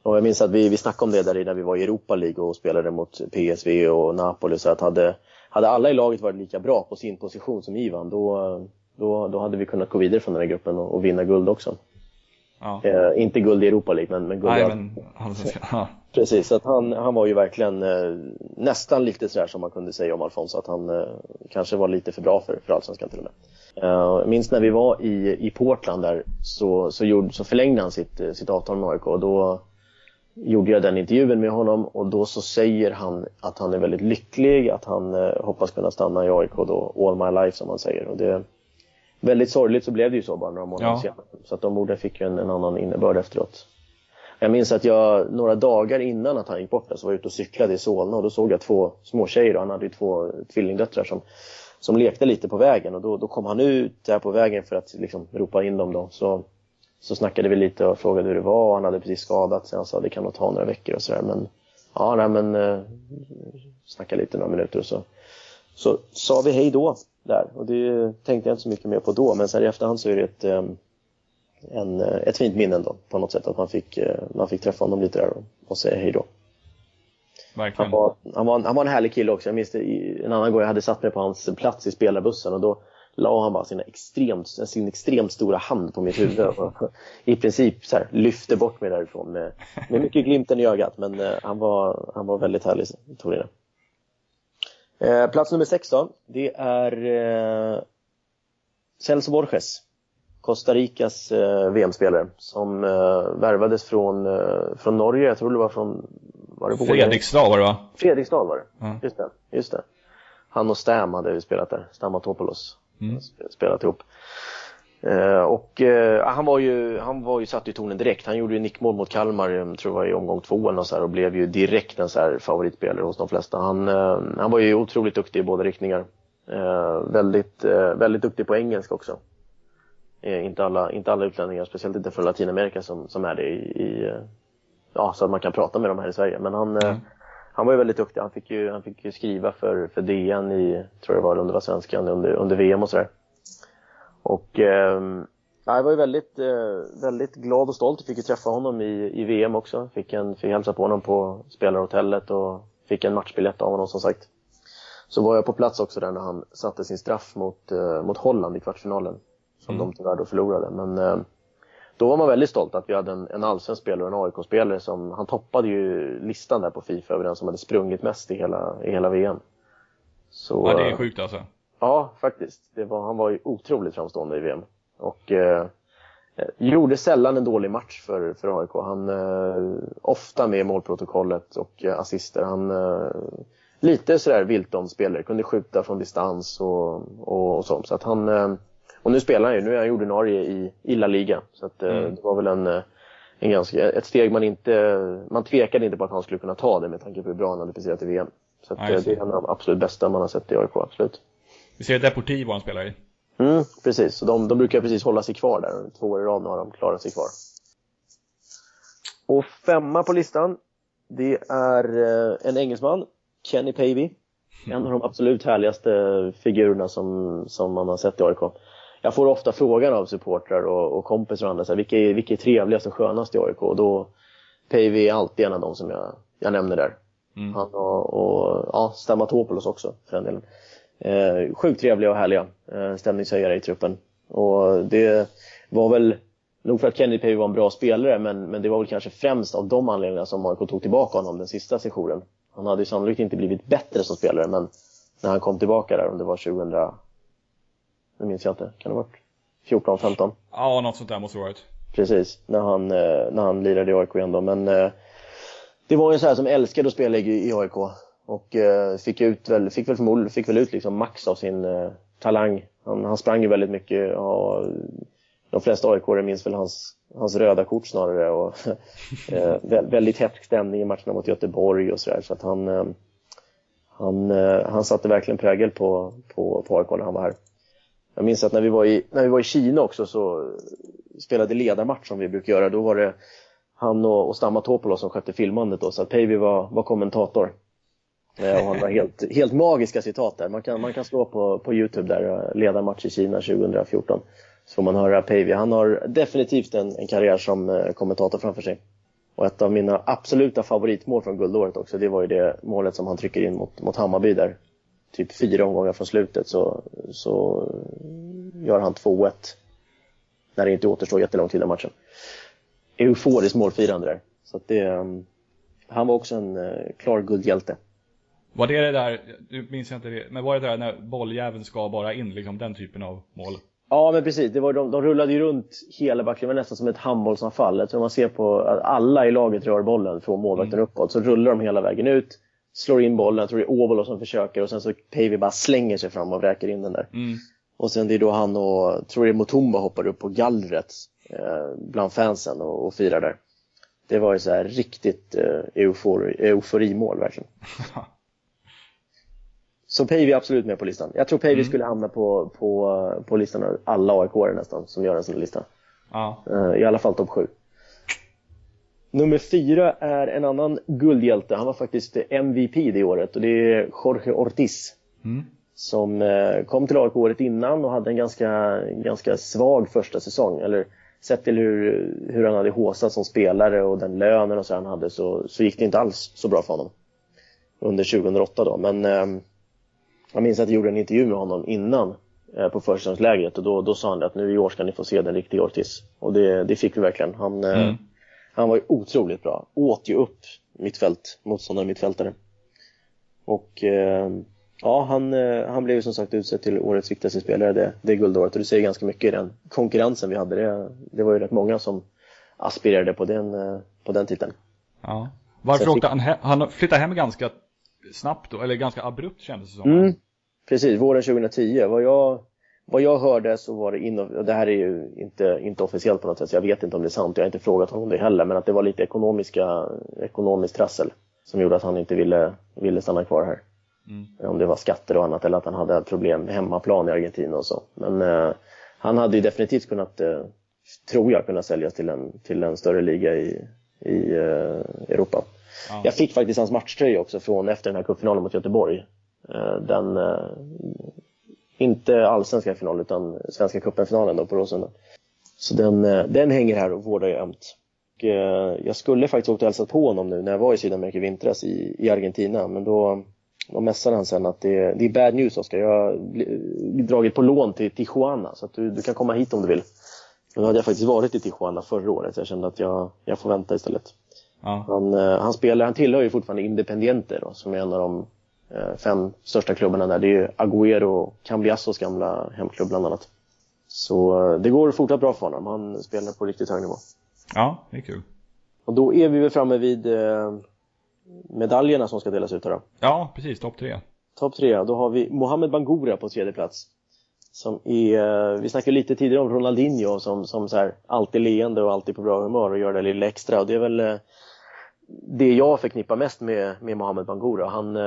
Och jag minns att vi, vi snackade om det där när vi var i Europa League och spelade mot PSV och Napoli. Så att hade, hade alla i laget varit lika bra på sin position som Ivan då, då, då hade vi kunnat gå vidare från den här gruppen och, och vinna guld också. Ja. Eh, inte guld i Europa League men, men guld Nej, men, alltså, ja. Precis, så att han, han var ju verkligen eh, nästan lite sådär som man kunde säga om Alfonso att han eh, kanske var lite för bra för, för Allsvenskan till och med. Eh, jag minns när vi var i, i Portland där så, så, gjorde, så förlängde han sitt, eh, sitt avtal med AIK och då gjorde jag den intervjun med honom och då så säger han att han är väldigt lycklig, att han eh, hoppas kunna stanna i AIK då, all my life som han säger. Och det, väldigt sorgligt så blev det ju så bara några månader ja. senare. Så att de orden fick ju en, en annan innebörd efteråt. Jag minns att jag några dagar innan att han gick bort så var jag ute och cyklade i Solna och då såg jag två små tjejer och han hade ju två tvillingdöttrar som, som lekte lite på vägen och då, då kom han ut där på vägen för att liksom ropa in dem då. Så, så snackade vi lite och frågade hur det var han hade precis skadat sig. Han sa det kan nog ta några veckor och sådär men ja, nej men eh, snackade lite några minuter och så, så sa vi hej då där och det tänkte jag inte så mycket mer på då men sen i efterhand så är det ett eh, en, eh, ett fint minne ändå på något sätt att man fick, eh, man fick träffa honom lite där och, och säga hej då. Han var, han, var, han var en härlig kille också. Jag minns det, en annan gång jag hade satt mig på hans plats i spelarbussen och då la han bara sina extremt, sin extremt stora hand på mitt huvud och i princip så här, lyfte bort mig därifrån med, med mycket glimten i ögat. Men eh, han, var, han var väldigt härlig, Torina. Eh, plats nummer sex då, det är eh, Celso Borges. Costa Ricas eh, VM-spelare som eh, värvades från, eh, från Norge, jag tror det var från var det Fredrikstad var det va? Fredrikstad var det, mm. just det. Just det. Han och Stam hade vi spelat där, Stamatopoulos. Mm. Spelat ihop. Eh, och eh, han var ju, han var ju satt i tonen direkt. Han gjorde ju nickmål mot Kalmar, jag tror var i omgång två eller så här, och blev ju direkt en så här favoritspelare hos de flesta. Han, eh, han var ju otroligt duktig i båda riktningar. Eh, väldigt, eh, väldigt duktig på engelska också. Eh, inte, alla, inte alla utlänningar, speciellt inte från Latinamerika som, som är det i, i ja, så att man kan prata med dem här i Sverige. Men han, mm. Han var ju väldigt duktig. Han fick ju, han fick ju skriva för, för DN i, tror jag det var, under var svenskan under, under VM och sådär. Och eh, jag var ju väldigt, eh, väldigt glad och stolt. Jag fick ju träffa honom i, i VM också. Fick, en, fick hälsa på honom på spelarhotellet och fick en matchbiljett av honom som sagt. Så var jag på plats också där när han satte sin straff mot, eh, mot Holland i kvartsfinalen. Som mm. de tyvärr då förlorade. Men eh, då var man väldigt stolt att vi hade en, en allsvensk spelare och en AIK-spelare som, han toppade ju listan där på Fifa över den som hade sprungit mest i hela, i hela VM. Så, ja, det är sjukt alltså. Ja, faktiskt. Var, han var ju otroligt framstående i VM. Och eh, gjorde sällan en dålig match för, för AIK. Han eh, ofta med i målprotokollet och eh, assister. Han eh, lite sådär Wilton-spelare, kunde skjuta från distans och, och, och så. så att han, eh, och nu spelar han ju, nu är han ju ordinarie i, i La Liga. Så att, eh, mm. det var väl en, eh, en ganska, ett steg man inte, man tvekade inte på att han skulle kunna ta det med tanke på hur bra han hade presterat i VM. Så att, ja, det är en av de absolut bästa man har sett i AIK, absolut. Vi ser Deportivo han spelar i. Mm, precis. Så de, de brukar precis hålla sig kvar där. Två år i rad nu har de klarat sig kvar. Och femma på listan, det är en engelsman, Kenny Pavey. En av de absolut härligaste figurerna som, som man har sett i AIK jag får ofta frågan av supportrar och, och kompisar och andra, så här, vilka, är, vilka är trevligast och skönast i AIK? Och då Päivi är alltid en av dem som jag, jag nämner där. Mm. Han och, och ja, Stamatopoulos också för den delen. Eh, sjukt trevliga och härliga eh, stämningshöjare i truppen. Och det var väl nog för att Kenny Päivi var en bra spelare, men, men det var väl kanske främst av de anledningarna som AIK tog tillbaka honom den sista sessionen. Han hade ju sannolikt inte blivit bättre som spelare, men när han kom tillbaka där, om det var 2000 det minns jag inte. Kan det ha varit 14, 15? Ja, något sånt där måste det varit. Precis, när han, eh, när han lirade i AIK igen då. Men eh, det var ju så här som älskade att spela i AIK och eh, fick, ut väl, fick, väl förmodligen, fick väl ut liksom max av sin talang. Han, han sprang ju väldigt mycket och de flesta aik minns väl hans, hans röda kort snarare och väldigt hätsk stämning i matcherna mot Göteborg och sådär. Så att han, han, han satte verkligen prägel på, på, på AIK när han var här. Jag minns att när vi var i, när vi var i Kina också så spelade ledarmatch som vi brukar göra. Då var det han och, och Stamatopoulos som skötte filmandet då, så att Päivi var, var kommentator. Eh, och han har helt, helt magiska citat där. Man kan, man kan slå på, på Youtube där, eh, ledarmatch i Kina 2014. Så får man höra Päivi. Han har definitivt en, en karriär som eh, kommentator framför sig. Och ett av mina absoluta favoritmål från guldåret också, det var ju det målet som han trycker in mot, mot Hammarby där typ fyra omgångar från slutet så, så gör han 2-1 när det inte återstår jättelång tid av matchen. Euforiskt målfirande där. Så att det, um, han var också en uh, klar guldhjälte. Var det det där, nu minns jag inte det, men var det där när bolljäveln ska bara in, liksom den typen av mål? Ja men precis, det var, de, de rullade ju runt hela backen, det var nästan som ett handbollsanfall. Jag tror man ser på att alla i laget rör bollen från målvakten mm. uppåt, så rullar de hela vägen ut slår in bollen, jag tror det är Ovolo som försöker och sen så Päivi bara slänger sig fram och vräker in den där. Mm. Och sen det är då han och, tror det är Mutumba hoppar upp på gallret eh, bland fansen och, och firar där. Det var ju så här riktigt eh, eufori, euforimål verkligen. så Päivi är absolut med på listan. Jag tror Päivi mm. skulle hamna på, på, på listan av alla aik nästan som gör en sån lista. Ja. Eh, I alla fall topp 7. Nummer fyra är en annan guldhjälte. Han var faktiskt MVP det året och det är Jorge Ortiz. Mm. Som eh, kom till AIK året innan och hade en ganska, ganska svag första säsong. Eller sett till hur, hur han hade håsat som spelare och den lönen och så han hade så, så gick det inte alls så bra för honom. Under 2008 då. Men eh, jag minns att jag gjorde en intervju med honom innan eh, på försäsongslägret och då, då sa han att nu i år ska ni få se den riktiga Ortiz. Och det, det fick vi verkligen. Han, eh, mm han var ju otroligt bra. Åt ju upp mittfält, motståndare mittfältare. Och eh, ja, han, eh, han blev ju som sagt utsedd till årets viktigaste spelare det, det guldåret och det säger ganska mycket i den konkurrensen vi hade. Det, det var ju rätt många som aspirerade på den, eh, på den titeln. Ja. Varför åkte han hem? Han flyttade hem ganska snabbt då, eller ganska abrupt kändes det som. Mm, precis, våren 2010. Vad jag, vad jag hörde så var det, in, det här är ju inte, inte officiellt på något sätt så jag vet inte om det är sant, jag har inte frågat honom det heller, men att det var lite ekonomiska, ekonomiskt trassel som gjorde att han inte ville, ville stanna kvar här. Mm. Om det var skatter och annat eller att han hade problem med hemmaplan i Argentina och så. Men eh, han hade ju definitivt kunnat, eh, tror jag, kunnat säljas till en, till en större liga i, i eh, Europa. Ja. Jag fick faktiskt hans matchtröja också från efter den här cupfinalen mot Göteborg. Eh, den, eh, inte allsvenska final utan Svenska cupen-finalen då på Råsunda. Så den, eh, den hänger här och vårdar jag ömt. Och, jag skulle faktiskt åkt och hälsat på honom nu när jag var i Sydamerika i vintras i, i Argentina men då, då messade han sen att det, det är bad news Oskar. Jag har dragit på lån till Tijuana så att du, du kan komma hit om du vill. Men då hade jag faktiskt varit i Tijuana förra året så jag kände att jag, jag får vänta istället. Ja. Han, han, spelar, han tillhör ju fortfarande Independiente då, som är en av de Eh, fem största klubbarna där. Det är Agüero och Cambiasos gamla hemklubb bland annat. Så eh, det går fortsatt bra för honom. Han spelar på riktigt hög nivå. Ja, det är kul. Och då är vi väl framme vid eh, medaljerna som ska delas ut då. Ja, precis. Topp tre. Topp tre. Då har vi Mohamed Bangura på tredje plats. Som är, vi snackade lite tidigare om Ronaldinho som, som så här, alltid leende och alltid på bra humör och gör det lilla extra. Och det är väl det jag förknippar mest med, med Mohamed Bangura. Han,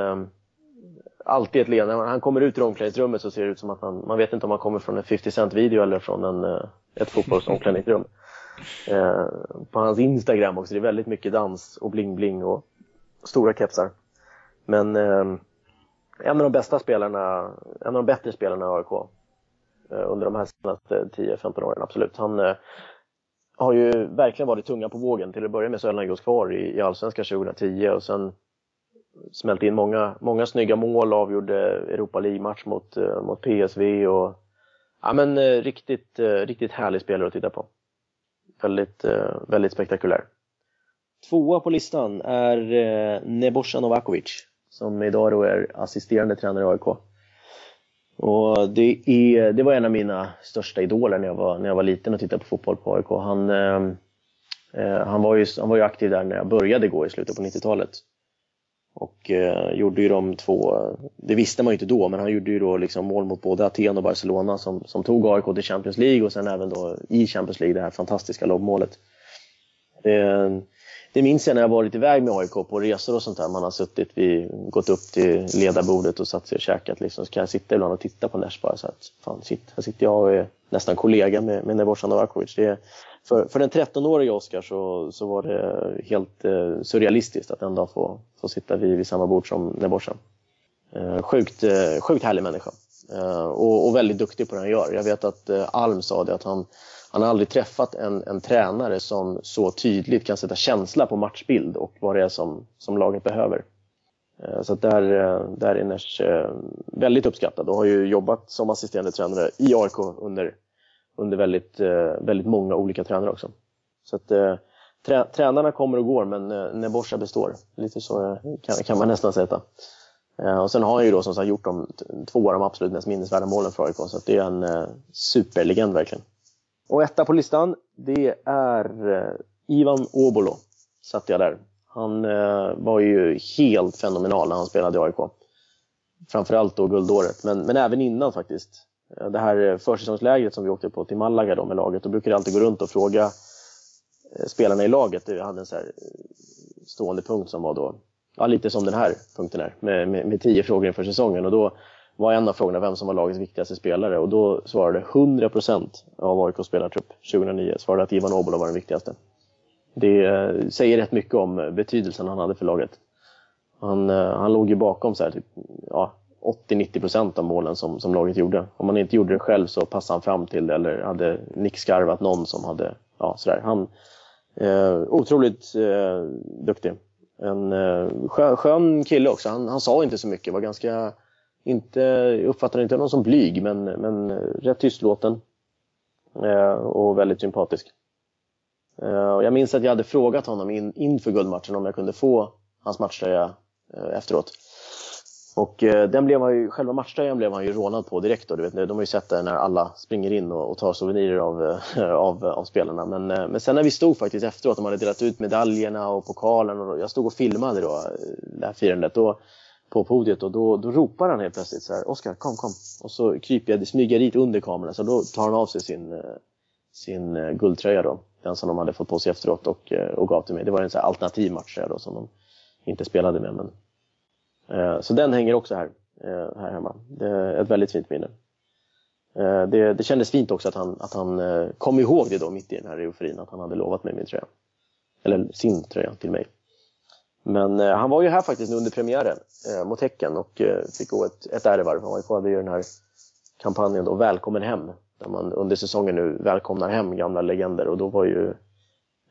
alltid ett leende. Han kommer ut ur omklädningsrummet så ser det ut som att han, man vet inte om han kommer från en 50 Cent video eller från en, eh, ett fotbollsomklädningsrum. Eh, på hans Instagram också, det är väldigt mycket dans och bling-bling och stora kepsar. Men eh, en av de bästa spelarna, en av de bättre spelarna i AIK eh, under de här senaste 10-15 åren, absolut. Han eh, har ju verkligen varit tunga på vågen. Till att börja med så höll han just kvar i, i Allsvenskan 2010 och sen smält in många, många snygga mål, avgjorde Europa League-match mot, eh, mot PSV och ja men eh, riktigt, eh, riktigt härlig spelare att titta på. Väldigt, väldigt spektakulär. Tvåa på listan är Nebojsa Novakovic som idag då är assisterande tränare i AIK. Och det, är, det var en av mina största idoler när jag var, när jag var liten och tittade på fotboll på AIK. Han, eh, han, var ju, han var ju aktiv där när jag började gå i slutet på 90-talet. Och eh, gjorde ju de två, det visste man ju inte då, men han gjorde ju då liksom mål mot både Aten och Barcelona som, som tog AIK till Champions League och sen även då i Champions League det här fantastiska lobbmålet. Det, det minns jag när jag varit iväg med AIK på resor och sånt där. Man har suttit vi gått upp till ledarbordet och satt sig och käkat liksom. Så kan jag sitta ibland och titta på Nesh bara så att fan shit, här sitter jag och är nästan kollega med, med Nebojsa Novakovic. Det, för, för den 13-årige Oskar så, så var det helt eh, surrealistiskt att en dag få, få sitta vid, vid samma bord som Nebojsa. Eh, sjukt, eh, sjukt härlig människa. Eh, och, och, väldigt duktig på det han gör. Jag vet att eh, Alm sa det att han, han har aldrig träffat en, en tränare som så tydligt kan sätta känsla på matchbild och vad det är som, som laget behöver. Eh, så där, eh, där är Nesh eh, väldigt uppskattad och har ju jobbat som assisterande tränare i AIK under under väldigt, eh, väldigt många olika tränare också. Så att eh, trä, tränarna kommer och går men eh, består. Lite så eh, kan, kan man nästan säga. Och sen har han ju då som sagt gjort de två av de absolut mest minnesvärda målen för AIK så att det är en superlegend verkligen. Och etta på listan, det är Ivan Obolo. Satt jag där. Han var ju helt fenomenal när han spelade i AIK. Framförallt då guldåret, men, men även innan faktiskt. Eh, det här eh, försäsongslägret som vi åkte på till Malaga då med laget, då brukade jag alltid gå runt och fråga eh, spelarna i laget. Jag hade en så stående punkt som var då, ja, lite som den här punkten är, med, med, med tio frågor inför säsongen. Och då var en av frågorna vem som var lagets viktigaste spelare och då svarade 100% av AIKs spelartrupp 2009 svarade att Ivan Obola var den viktigaste. Det säger rätt mycket om betydelsen han hade för laget. Han, han låg ju bakom så här, typ, ja, 80-90% av målen som, som laget gjorde. Om man inte gjorde det själv så passade han fram till det eller hade nickskarvat någon som hade, ja sådär. Han, eh, otroligt eh, duktig. En eh, skön, skön, kille också. Han, han, sa inte så mycket, var ganska, inte, uppfattade inte någon som blyg men, men eh, rätt tystlåten. Eh, och väldigt sympatisk. Eh, och jag minns att jag hade frågat honom in, inför guldmatchen om jag kunde få hans matchtröja eh, efteråt. Och eh, den blev han ju, själva matchtröjan blev han ju rånad på direkt. Då, du vet, de har ju sett det när alla springer in och, och tar souvenirer av, eh, av, av spelarna. Men, eh, men sen när vi stod faktiskt efteråt, de hade delat ut medaljerna och pokalen och jag stod och filmade då, eh, det här firandet. Då, på podiet och då, då ropar han helt plötsligt så här Oskar kom kom och så kryper jag, smyger dit under kameran så då tar han av sig sin, eh, sin guldtröja då den som de hade fått på sig efteråt och, och gav till mig. Det var en så alternativ match då som de inte spelade med men Eh, så den hänger också här, eh, här hemma. Det är ett väldigt fint minne. Eh, det, det kändes fint också att han, att han kom ihåg det då mitt i den här euforin att han hade lovat mig min tröja. Eller sin tröja till mig. Men eh, han var ju här faktiskt under premiären eh, mot Häcken och eh, fick gå ett, ett ärevarv. Han var ju på i den här kampanjen då, Välkommen hem, där man under säsongen nu välkomnar hem gamla legender och då var ju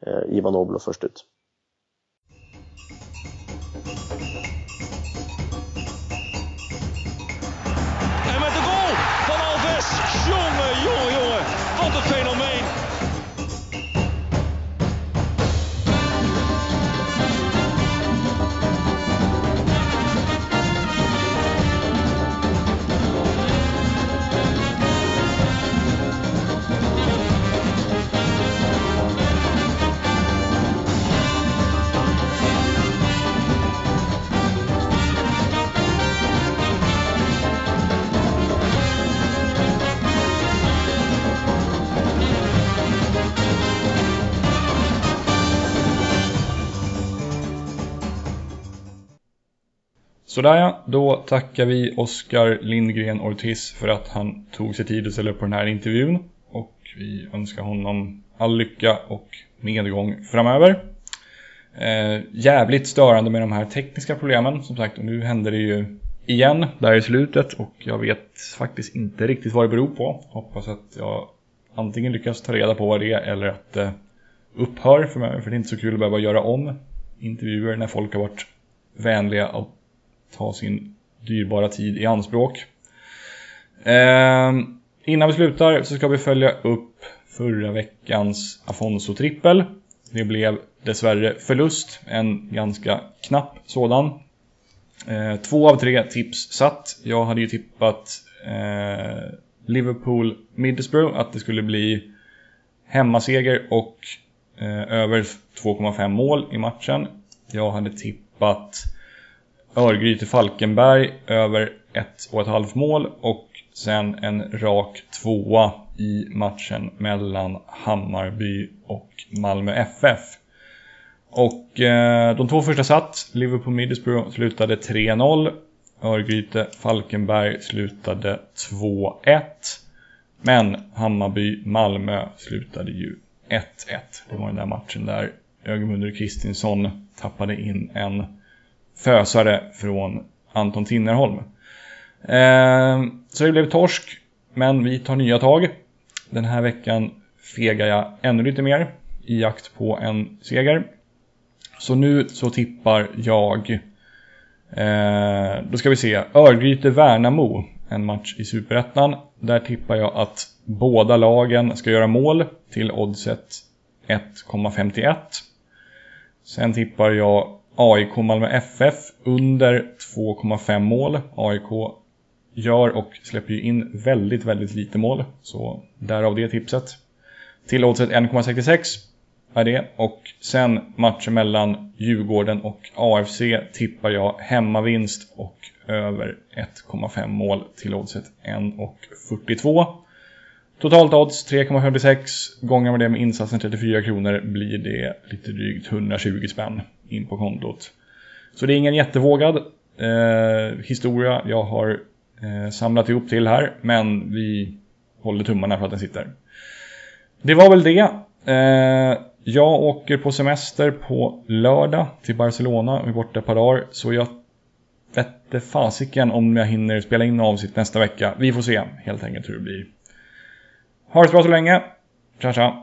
eh, Ivan Oblo först ut. Sådär ja, då tackar vi Oskar Lindgren Ortiz för att han tog sig tid att ställa upp på den här intervjun. Och vi önskar honom all lycka och medgång framöver. Eh, jävligt störande med de här tekniska problemen som sagt och nu händer det ju igen där i slutet och jag vet faktiskt inte riktigt vad det beror på. Hoppas att jag antingen lyckas ta reda på vad det är eller att det upphör för mig för det är inte så kul att behöva göra om intervjuer när folk har varit vänliga och ta sin dyrbara tid i anspråk. Eh, innan vi slutar så ska vi följa upp förra veckans Afonso-trippel. Det blev dessvärre förlust, en ganska knapp sådan. Eh, två av tre tips satt. Jag hade ju tippat eh, Liverpool Middlesbrough att det skulle bli hemmaseger och eh, över 2,5 mål i matchen. Jag hade tippat Örgryte Falkenberg över ett och ett halvt mål och sen en rak tvåa i matchen mellan Hammarby och Malmö FF. Och eh, de två första satt. Liverpool Middlesbrough slutade 3-0. Örgryte Falkenberg slutade 2-1. Men Hammarby-Malmö slutade ju 1-1. Det var den där matchen där Ögmundur Kristinsson tappade in en fösare från Anton Tinnerholm. Eh, så det blev torsk, men vi tar nya tag. Den här veckan fegar jag ännu lite mer i jakt på en seger. Så nu så tippar jag, eh, då ska vi se, Örgryte-Värnamo, en match i Superettan. Där tippar jag att båda lagen ska göra mål till oddset 1,51. Sen tippar jag AIK Malmö FF under 2,5 mål. AIK gör och släpper ju in väldigt, väldigt lite mål. Så därav det tipset. Till oddset 1,66 är det. Och sen matchen mellan Djurgården och AFC tippar jag hemmavinst och över 1,5 mål till oddset 1,42. Totalt odds 3,56. Gånger med det med insatsen 34 kronor blir det lite drygt 120 spänn in på kontot. Så det är ingen jättevågad eh, historia jag har eh, samlat ihop till här. Men vi håller tummarna för att den sitter. Det var väl det. Eh, jag åker på semester på lördag till Barcelona och är borta ett par dagar. Så jag vette fasiken om jag hinner spela in avsnitt nästa vecka. Vi får se helt enkelt hur det blir. Ha det så bra så länge. Tja tja.